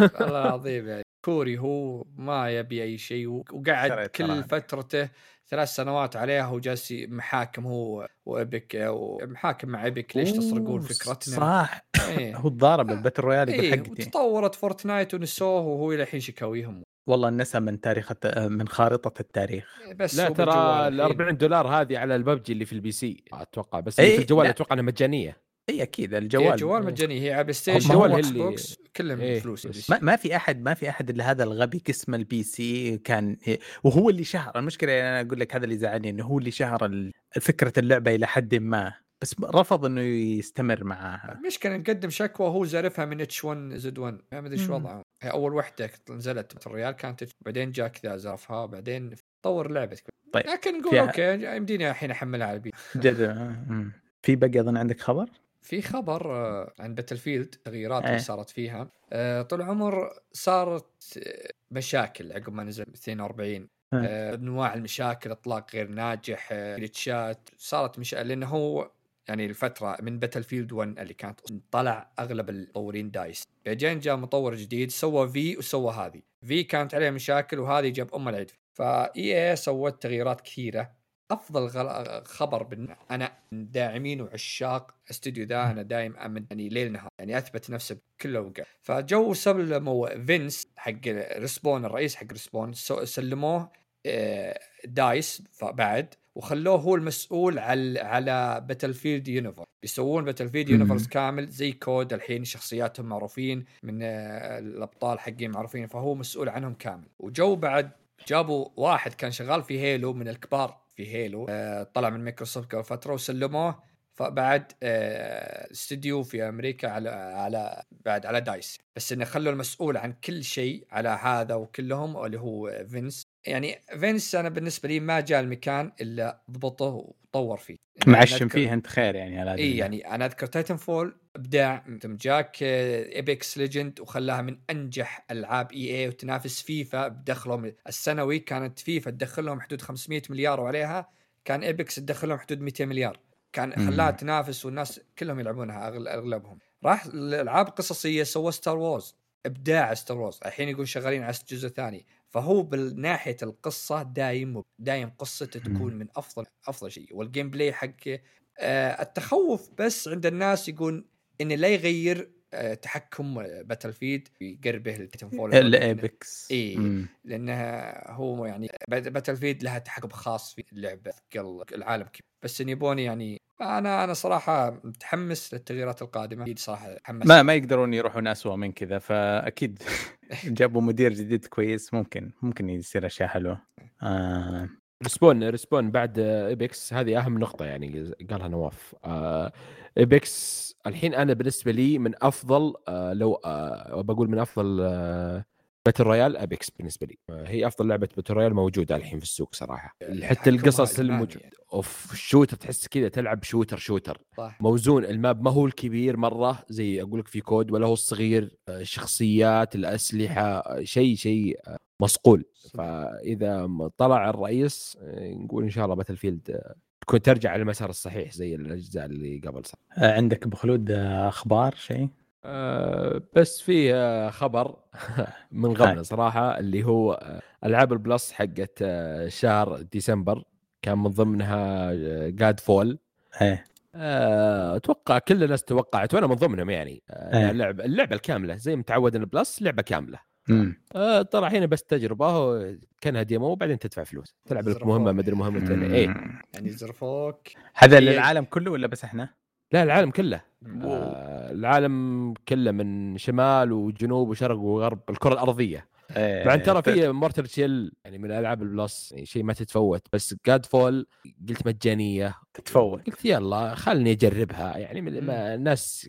والله العظيم يعني كوري هو ما يبي أي شيء وقعد كل. فترته ثلاث سنوات عليها وجالس محاكم هو و Epic ومحاكم مع Epic ليش تسرقون فكرتنا صح إيه. [laughs] هو الضارب ال battle royale يقول إيه حقتي وتطورت Fortnite ونسوه وهو الحين شكاويهم والله نسى من تاريخ. من خارطة التاريخ بس لا ترى ال الحين. 40 دولار هذه على الببجي اللي في ال PC أتوقع بس إيه، اللي في الجوال لا. أتوقع إنها مجانية اي أكيد هي الجوال جوال إيه. مجاني هي على PlayStation هو اللي- كلهم إيه، فلوس. ما, ما في أحد ما في أحد الا هذا الغبي قسم ال PC كان وهو اللي شهر المشكلة يعني أنا أقول لك هذا اللي زعلني إنه هو اللي شهر فكرة اللعبة إلى حد ما بس رفض إنه يستمر معاها المشكلة نقدم شكوى وهو زارفها من H1Z1 ما أدري إيش. وضعه هي أول وحدة نزلت ال royale كانت بعدين جاء كذا زرفها بعدين طور لعبتك طيب. لكن نقول أوكي يمديني الحين أحملها على البي جد مم. في بقى أظن عندك خبر؟ في خبر آه، عن Battlefield تغييرات اللي إيه. صارت فيها. آه، طول العمر صارت آه، مشاكل عقب ما نزل 42 آه، أنواع المشاكل إطلاق غير ناجح جلتشات صارت مش لأنه هو يعني الفترة من باتل فيلد 1 اللي كانت طلع أغلب المطورين دايس. بعدين جاء مطور جديد سوى في وسوى هذه. في كانت عليها مشاكل وهذه جاب أم العيد. فاي اي سوت تغييرات كثيرة. أفضل غل... خبر بن... أنا داعمين وعشاق استوديو ذا أنا دايم أمن يعني ليل نهار يعني أثبت نفسه بكل أوقات. فجو سلموا فينس حق Respawn الرئيس حق Respawn سلموه آه، DICE بعد وخلوه هو المسؤول على على Battlefield universe بيسوون Battlefield. universe كامل زي COD الحين شخصياتهم معروفين من آه، الأبطال حقين معروفين فهو مسؤول عنهم كامل. وجو بعد جابوا واحد كان شغال في Halo من الكبار. في Halo آه، طلع من مايكروسوفت قبل فترة وسلموه. فبعد آه، استديو في أمريكا على على بعد على DICE. بس إنه خلوا المسؤول عن كل شيء على هذا وكلهم اللي هو Vince. يعني فينس أنا بالنسبة لي ما جاء المكان إلا ضبطه وطور فيه. يعني معشم أذكر- فيه أنت خير يعني على EA يعني أنا أذكر Titanfall أبداع ثم جاك Apex Legends وخلاها من أنجح ألعاب EA وتنافس فيفا بدخلهم السنوي. كانت فيفا تدخل لهم حدود 500 مليار وعليها كان Apex تدخل لهم حدود 200 مليار. كان. خلاها تنافس والناس كلهم يلعبونها أغل- أغلبهم. راح الالعاب قصصية سوى Star Wars أبداع Star Wars الحين يقول شغالين على جزء ثاني. فهو بالناحية القصة دايم دايم قصته تكون من افضل أفضل شيء وال gameplay حقه آه التخوف بس عند الناس يقول إنه لا يغير آه تحكم Battlefield يقربه لل Titanfall ال Apex إيه. مم. لأنها هو يعني Battlefield لها تحكم خاص في اللعبة ثقل العالم كبير بس إن يبوني يعني أنا أنا صراحة متحمس للتغييرات القادمة. أكيد صراحة متحمس ما ما يقدرون يروحون اسوء من كذا فأكيد [laughs] جابوا مدير جديد كويس ممكن ممكن يصير أشياء حلوة. آه. Respawn Respawn بعد Apex هذه أهم نقطة يعني قالها نواف. آه، Apex الحين أنا بالنسبة لي من أفضل آه، لو آه، بقول من أفضل آه، battle royale Apex بالنسبة لي. هي أفضل لعبة battle royale موجودة الحين في السوق صراحة. حتى تحكمها القصص الموجوده يعني. أوف ال shooter تحس كذا تلعب shooter shooter. صح. موزون ال map ما هو الكبير مرة زي أقول لك في COD ولا هو الصغير آه، الشخصيات الأسلحة آه، شيء شيء آه، مصقول. فإذا طلع الرئيس نقول إن شاء الله Battlefield تكون ترجع على المسار الصحيح زي الأجزاء اللي قبل صار عندك ابو خلود أخبار شيء؟ أه بس في آه، خبر [laughs] من قبل صراحة اللي هو آه، ألعاب ال Plus حقت آه، شهر ديسمبر كان من ضمنها Godfall إيه آه، أتوقع كل الناس توقعت وأنا من ضمنهم يعني. اللعبه اللعبة الكاملة زي متعود إن Plus لعبة كاملة. آه، طلع هنا بس تجربة كأنها demo وبعدين تدفع فلوس تلعب لك مهمة مدري مهمتين إيه مم. يعني زرفوك هذا هي- للعالم كله ولا بس إحنا؟ لا العالم كله. آه، العالم كله من شمال وجنوب وشرق وغرب الكرة الأرضية. إيه. بعد ترى في Mortal Shell يعني من ألعاب ال Plus يعني شيء ما تتفوت. بس Godfall قلت مجانية. تتفوق قلت يلا خلني أجربها. يعني من ما الناس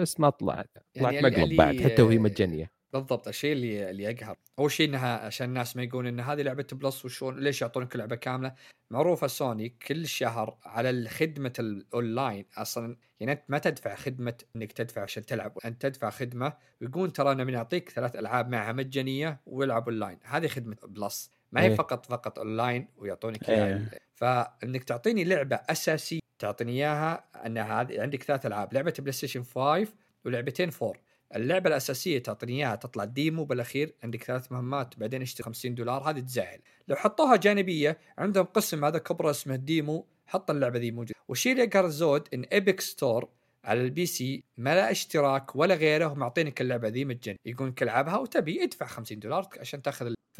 بس ما طلعت. طلعت يعني مقلب بعد حتى وهي مجانية. بالضبط الشيء اللي اللي يقهر أول شيء إنها عشان الناس ما يقولون إن هذه لعبة Plus وشون ليش يعطونك لعبه كاملة؟ معروفة سوني كل شهر على خدمه الأونلاين أصلا. يعني أنت ما تدفع خدمة إنك تدفع عشان تلعب أنت تدفع خدمة ويقول ترى أنا بنعطيك ثلاث ألعاب معها مجانية والعب أونلاين. هذه خدمة Plus. ما هي إيه. فقط فقط أونلاين ويعطونك إيه. اياها فإنك تعطيني لعبة أساسية تعطيني إياها إن هذه عندك ثلاث ألعاب لعبة PlayStation 5 ولعبتين 4 اللعبة الأساسية تعطيني إياها تطلع demo بالأخير عندك ثلاث مهمات بعدين اشتري 50 دولار هذه تزعل. لو حطوها جانبية عندهم قسم هذا كبره اسمه ال demo حط اللعبة ذي موجودة. والشيء اللي يقهر الزود إن Epic Store على ال PC ما لا اشتراك ولا غيره معطينك اللعبة ذي يقول لك العبها وتبي ادفع 50 دولار عشان تاخذ ال- ف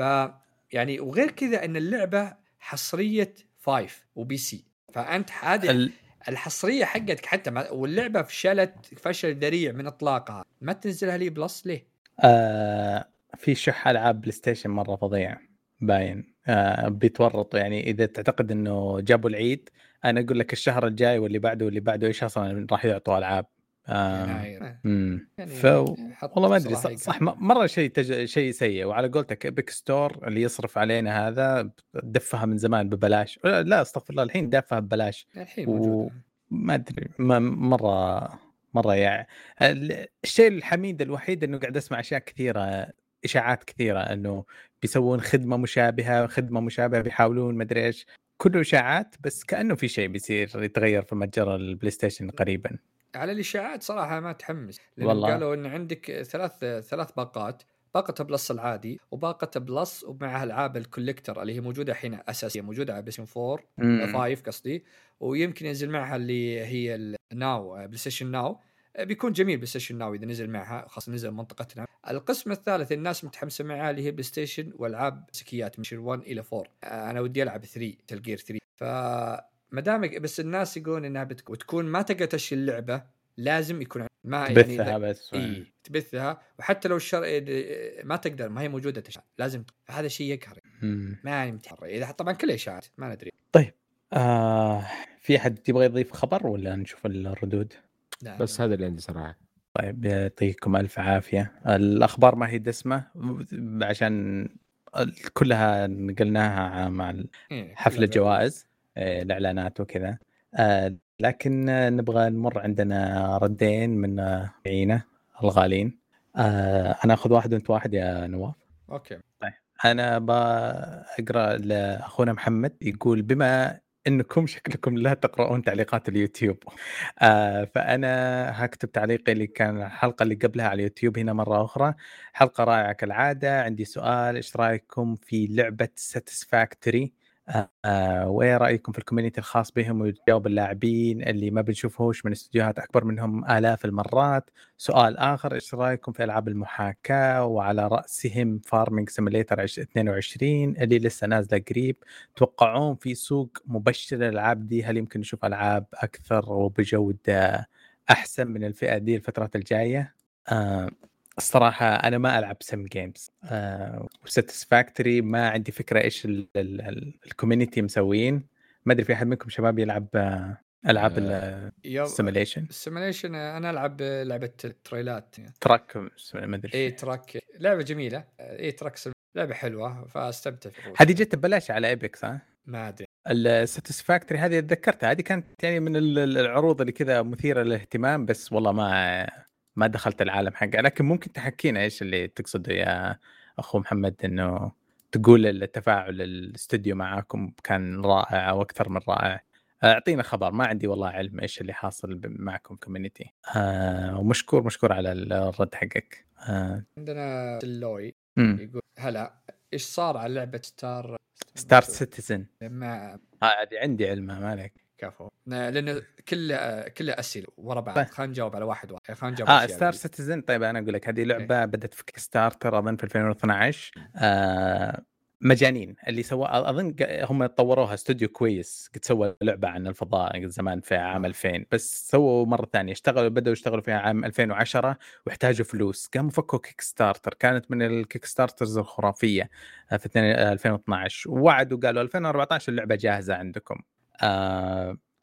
يعني وغير كذا إن اللعبة حصرية 5 و PC. فأنت هذه الحصرية حقتك حتى ما واللعبة فشلت فشل ذريع من إطلاقها. ما تنزلها لي Plus ليه؟ آه في شح ألعاب PlayStation مرة فظيع باين. آه بيتورطوا. يعني إذا تعتقد إنه جابوا العيد أنا أقول لك الشهر الجاي واللي بعده واللي بعده إيش أصلا راح يعطوا ألعاب؟ امم يعني ف والله ما أدري صح, صح مرة شيء تج... شيء سيء وعلى قولتك Epic Store اللي يصرف علينا هذا دفها من زمان ببلاش. لا لا، أستغفر الله الحين دافها ببلاش. الحين و- ما أدري ما مرة مرة يعني ال- الشيء الحميد الوحيد إنه قاعد أسمع أشياء كثيرة إشاعات كثيرة إنه بيسوون خدمة مشابهة خدمة مشابهة بيحاولون ما أدري إيش. كله إشاعات بس كأنه في شيء بيصير يتغير في متجر ال PlayStation قريبا. على الإشاعات صراحة ما تحمس لأن والله. قالوا إن عندك ثلاث ثلاث باقات باقة Plus العادي وباقة Plus ومعها ألعاب ال collector اللي هي موجودة الحين أساسية موجودة على PlayStation 4 مم. 5 قصدي ويمكن ينزل معها اللي هي الناو بلاي ستيشن ناو بيكون جميل بلاي ستيشن ناو إذا نزل معها خاصة نزل منطقتنا القسم الثالث الناس متحمسة معاه اللي هي بلاي ستيشن والعاب مسكيات من 1 إلى 4 أنا ودي ألعب 3 تلجير 3 فما دامك بس الناس يقولون إنها بتك... وتكون ما تقدر تشتري اللعبة لازم يكون ما تبثها يعني بس إي تبثها. وحتى لو الشر ما تقدر ما هي موجودة تشتري لازم هذا شيء يقهر. ما يمتحر إذا طبعا كله اشاعات ما ندري. آه في أحد يبغى يضيف خبر ولا نشوف الردود؟ لا بس هذا اللي عندي صراحة. طيب يعطيكم ألف عافية. الأخبار ما هي دسمة عشان كلها نقلناها مع ال- إيه، الإعلانات وكذا. آه، لكن نبغى نمر عندنا ردين من متابعينا الغالين آه، أنا أخذ واحد وأنت واحد يا نواف. OK. أنا بقرا لأخونا محمد يقول بما إنكم شكلكم لا تقرؤون تعليقات اليوتيوب. آه فأنا هكتب تعليقي اللي كان الحلقة اللي قبلها على اليوتيوب هنا مرة أخرى. حلقة رائعة كالعادة. عندي سؤال إيش رأيكم في لعبة Satisfactory آه وإيه رأيكم في ال community الخاص بهم وتجاوب اللاعبين اللي ما بنشوفهوش من استديوهات أكبر منهم آلاف المرات؟ سؤال آخر إيش رأيكم في ألعاب المحاكاة وعلى رأسهم Farming Simulator 22 اللي لسه نازلة قريب؟ توقعون في سوق مبشر للالعاب دي؟ هل يمكن نشوف ألعاب أكثر وبجودة أحسن من الفئة دي الفترات الجاية؟ آه الصراحة أنا ما ألعب sim games آه. و Satisfactory ما عندي فكرة إيش ال community مسوين ما أدري في أحد منكم شباب يلعب آه ألعاب ال simulation ال simulation أنا ألعب لعبة تريلات. truck ما أدري إيه truck لعبة جميلة. إيه truck لعبة حلوة فأستمتع هذه جت ببلاش على Epic ها؟ ما أدري. ال Satisfactory هذه تذكرتها؟ هذه كانت يعني من العروض اللي كذا مثيرة للاهتمام بس والله ما ما دخلت العالم حقه لكن ممكن تحكينا إيش اللي تقصده يا أخو محمد إنه تقول التفاعل الاستوديو معاكم كان رائع أو أكثر من رائع. أعطينا خبر ما عندي والله علم إيش اللي حاصل معكم community آه ومشكور مشكور على الرد حقك. آه. عندنا دلوي يقول هلا إيش صار على لعبة Star Star Citizen ما هذه عندي علمها ما عليك. كفو. لأن كله كله أسئلة ورا بعض. طيب. خلينا نجاوب على واحد واحد. خلينا نجاوب آه Star Citizen طيب أنا أقول لك هذه لعبة إيه. بدأت في Kickstarter أظن في 2012 آه مجانين. اللي سوا أظن هم طوروها استوديو كويس قد سوى لعبة عن الفضاء زمان في عام 2000 آه. بس سووا مرة ثانية. اشتغلوا بدأوا يشتغلوا فيها عام 2010 واحتاجوا فلوس. قاموا فكوا Kickstarter كانت من ال Kickstarters الخرافيه في 2012 ووعدوا قالوا 2014 اللعبة جاهزة عندكم. آه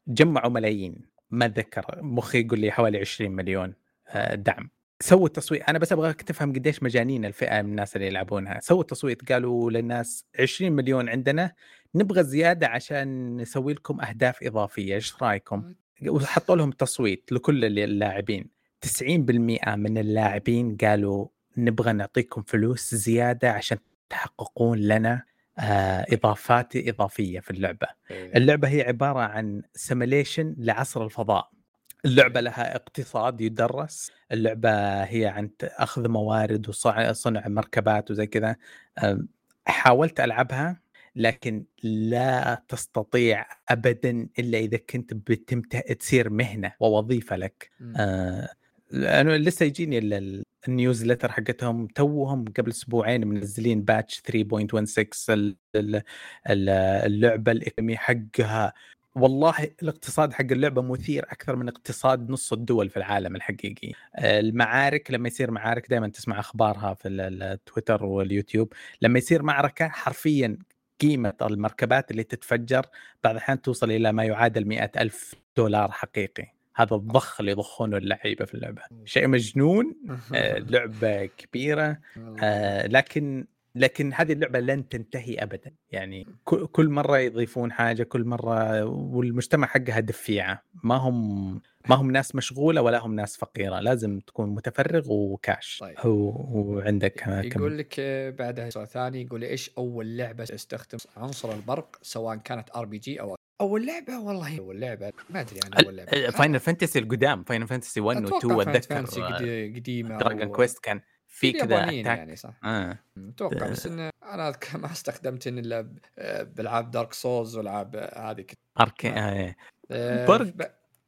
جمعوا ملايين ما أتذكر مخي يقول لي حوالي 20 مليون آه دعم. سووا التصويت أنا بس أبغاك تفهم قديش مجانين الفئة من الناس اللي يلعبونها. سووا التصويت قالوا للناس 20 مليون عندنا نبغى زيادة عشان نسوي لكم أهداف إضافية إيش رأيكم؟ وحطوا لهم تصويت لكل اللاعبين. 90% من اللاعبين قالوا نبغى نعطيكم فلوس زيادة عشان تحققون لنا آه، إضافات إضافية في اللعبة. إيه. اللعبة هي عبارة عن سيميليشن لعصر الفضاء. اللعبة لها اقتصاد يدرس. اللعبة هي عن أخذ موارد وصنع مركبات وزي كذا. حاولت ألعبها لكن لا تستطيع أبدا إلا إذا كنت بتم تصير مهنة ووظيفة لك. آه أنا لسه يجيني ال newsletter حقتهم توهم قبل أسبوعين منزلين patch 3.16 اللعبة ال economy حقها. والله الاقتصاد حق اللعبة مثير أكثر من اقتصاد نص الدول في العالم الحقيقي. المعارك لما يصير معارك دائما تسمع أخبارها في التويتر واليوتيوب. لما يصير معركة حرفيا قيمة المركبات اللي تتفجر بعض الاحيان توصل إلى ما يعادل مئة ألف دولار حقيقي. هذا الضخ اللي يضخونه اللعيبة في اللعبة. شيء مجنون آه، [laughs] لعبة كبيرة آه، لكن لكن هذه اللعبة لن تنتهي ابدا. يعني كل مرة يضيفون حاجة كل مرة والمجتمع حقها دفيعه ما هم ما هم ناس مشغولة ولا هم ناس فقيرة. لازم تكون متفرغ وكاش. طيب. وعندك يقول لك بعدها سؤال ثاني يقول إيش أول لعبة تستخدم عنصر البرق سواء كانت RPG أو اول لعبه والله اول لعبه ما أدري عن اول لعبه Final Fantasy القدام Final Fantasy 1 و 2 أتذكر قديمة Dragon Quest كان في كذا يعني صح آه. أتوقع بس انه أنا ما استخدمت إلا بالعاب Dark Souls والعاب هذه اركي آه. آه. برق ب...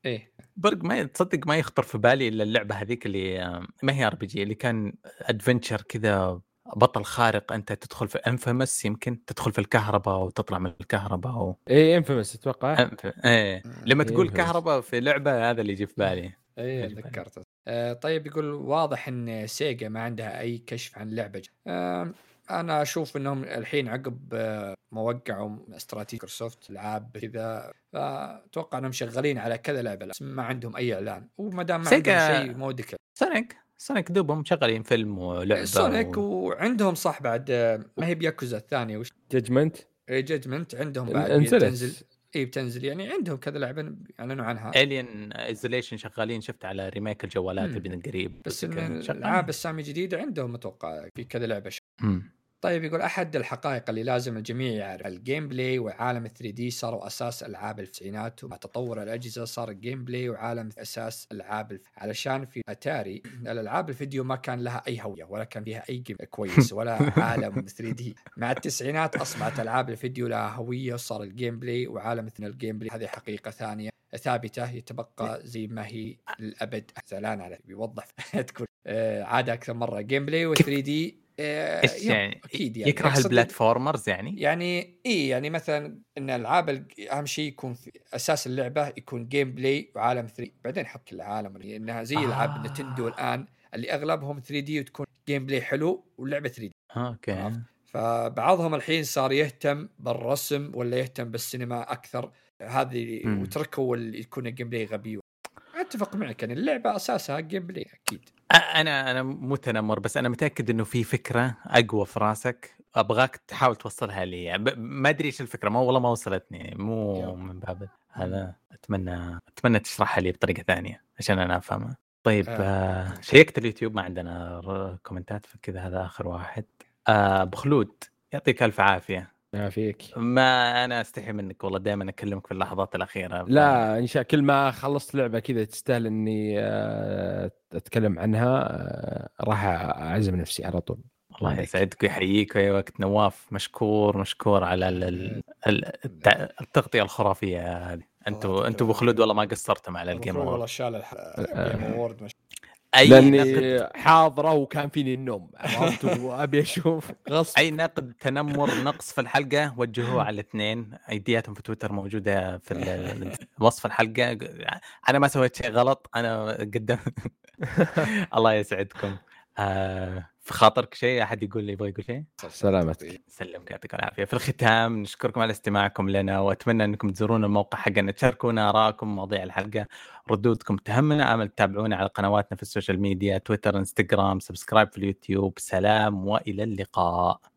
إيه برق ما تصدق ما يخطر في بالي إلا اللعبة هذيك اللي ما هي RPG اللي كان adventure كذا بطل خارق أنت تدخل في inFAMOUS يمكن تدخل في الكهرباء وتطلع من الكهرباء و... إيه inFAMOUS أتوقع. أنف... إيه. لما تقول إيه كهرباء في لعبة هذا اللي يجي في بالي. إيه تذكرت آه طيب يقول واضح إن سيجا ما عندها أي كشف عن لعبه آه أنا أشوف إنهم الحين عقب آه، ما وقعوا استراتيجي مايكروسوفت العاب كذا أتوقع إنهم شغالين على كذا لعبة ما عندهم أي إعلان. وما دام ما عندهم شيء مو سونيك سونيك دوبهم مشغلين فيلم ولعبة سونيك و... وعندهم صح بعد ما هي بياكوزا الثانية وش؟ ججمنت اي ججمنت عندهم بعد بتنزل اي بتنزل يعني عندهم كذا لعبة اعلنوا عنها. الين ايزوليشن شغالين شفت على ريميك الجوالات من قريب بس الألعاب السامي الجديدة عندهم أتوقع في كذا لعبة. طيب يقول أحد الحقائق اللي لازم الجميع يعرف. الجيم بلاي وعالم 3 دي صاروا أساس ألعاب التسعينات ومع تطور الأجهزة صار الجيم بلاي وعالم أساس ألعاب الف... علشان في أتاري [clears throat] الألعاب الفيديو ما كان لها أي هوية ولا كان فيها أي جيم كويس ولا [laughs] عالم 3 دي. مع التسعينات أصبحت ألعاب الفيديو لها هوية وصار الجيم بلاي وعالم مثل الجيم بلاي. هذه حقيقة ثانية ثابتة يتبقى زي ما هي للأبد. زعلان على بيوضح [laughs] تكون آه، عاد أكثر مرة. gameplay و [laughs] 3D إيش يعني؟ أكيد يعني. يكره ال platformers يعني؟ يعني إي يعني مثلا إن ألعاب ال- أهم شيء يكون في أساس اللعبة يكون gameplay وعالم 3 بعدين حط العالم يعني إنها زي العاب آه. نتندو الآن اللي أغلبهم 3D وتكون gameplay حلو واللعبة 3D okay. عرفت. فبعضهم الحين صار يهتم بالرسم ولا يهتم بالسينما أكثر. هذه. وتركوا اللي يكون ال gameplay غبي أتفق معك يعني اللعبة أساسها gameplay أكيد أنا أنا مو تنمر بس أنا متأكد إنه في فكرة أقوى في راسك أبغاك تحاول توصلها لي. ب- ما أدري إيش الفكرة ما والله ما وصلتني مو. من باب هذا. أتمنى أتمنى تشرحها لي بطريقة ثانية عشان أنا أفهمها. طيب آه. آه شيكت اليوتيوب ما عندنا comment ات فكذا هذا آخر واحد. آه بخلود يعطيك ألف عافية. ما فيك. ما أنا أستحي منك والله دائما أكلمك في اللحظات الأخيرة لا إن شاء كل ما خلصت لعبة كذا تستاهل إني آه، أتكلم عنها آه، راح أعزم نفسي على طول. الله. يسعدك ويحييك في اي وقت نواف. مشكور مشكور على التغطية الخرافية هذه. أنتوا الله أنتوا يعطيك بخلود والله ما قصرتم على الجيم والله. شال الجيم اوورد أي نقد؟ لاني حاضرة وكان فيني النوم عرفت؟ وأبي أشوف. [laughs] غصب أي نقد تنمر نقص في الحلقة وجهوه على الاثنين. أيدياتهم في تويتر موجودة في [laughs] وصف الحلقة. أنا ما سويت شيء غلط أنا قدام [laughs] الله يسعدكم. آه في خاطرك شيء؟ أحد يقول لي يبغى يقول شيء؟ سلامتك. سلمك يعطيكم العافية. في الختام نشكركم على استماعكم لنا وأتمنى أنكم تزورون الموقع حقنا تشاركونا آرائكم مواضيع الحلقة ردودكم تهمنا آمل تتابعونا على قنواتنا في ال social media تويتر إنستغرام subscribe في اليوتيوب. سلام وإلى اللقاء.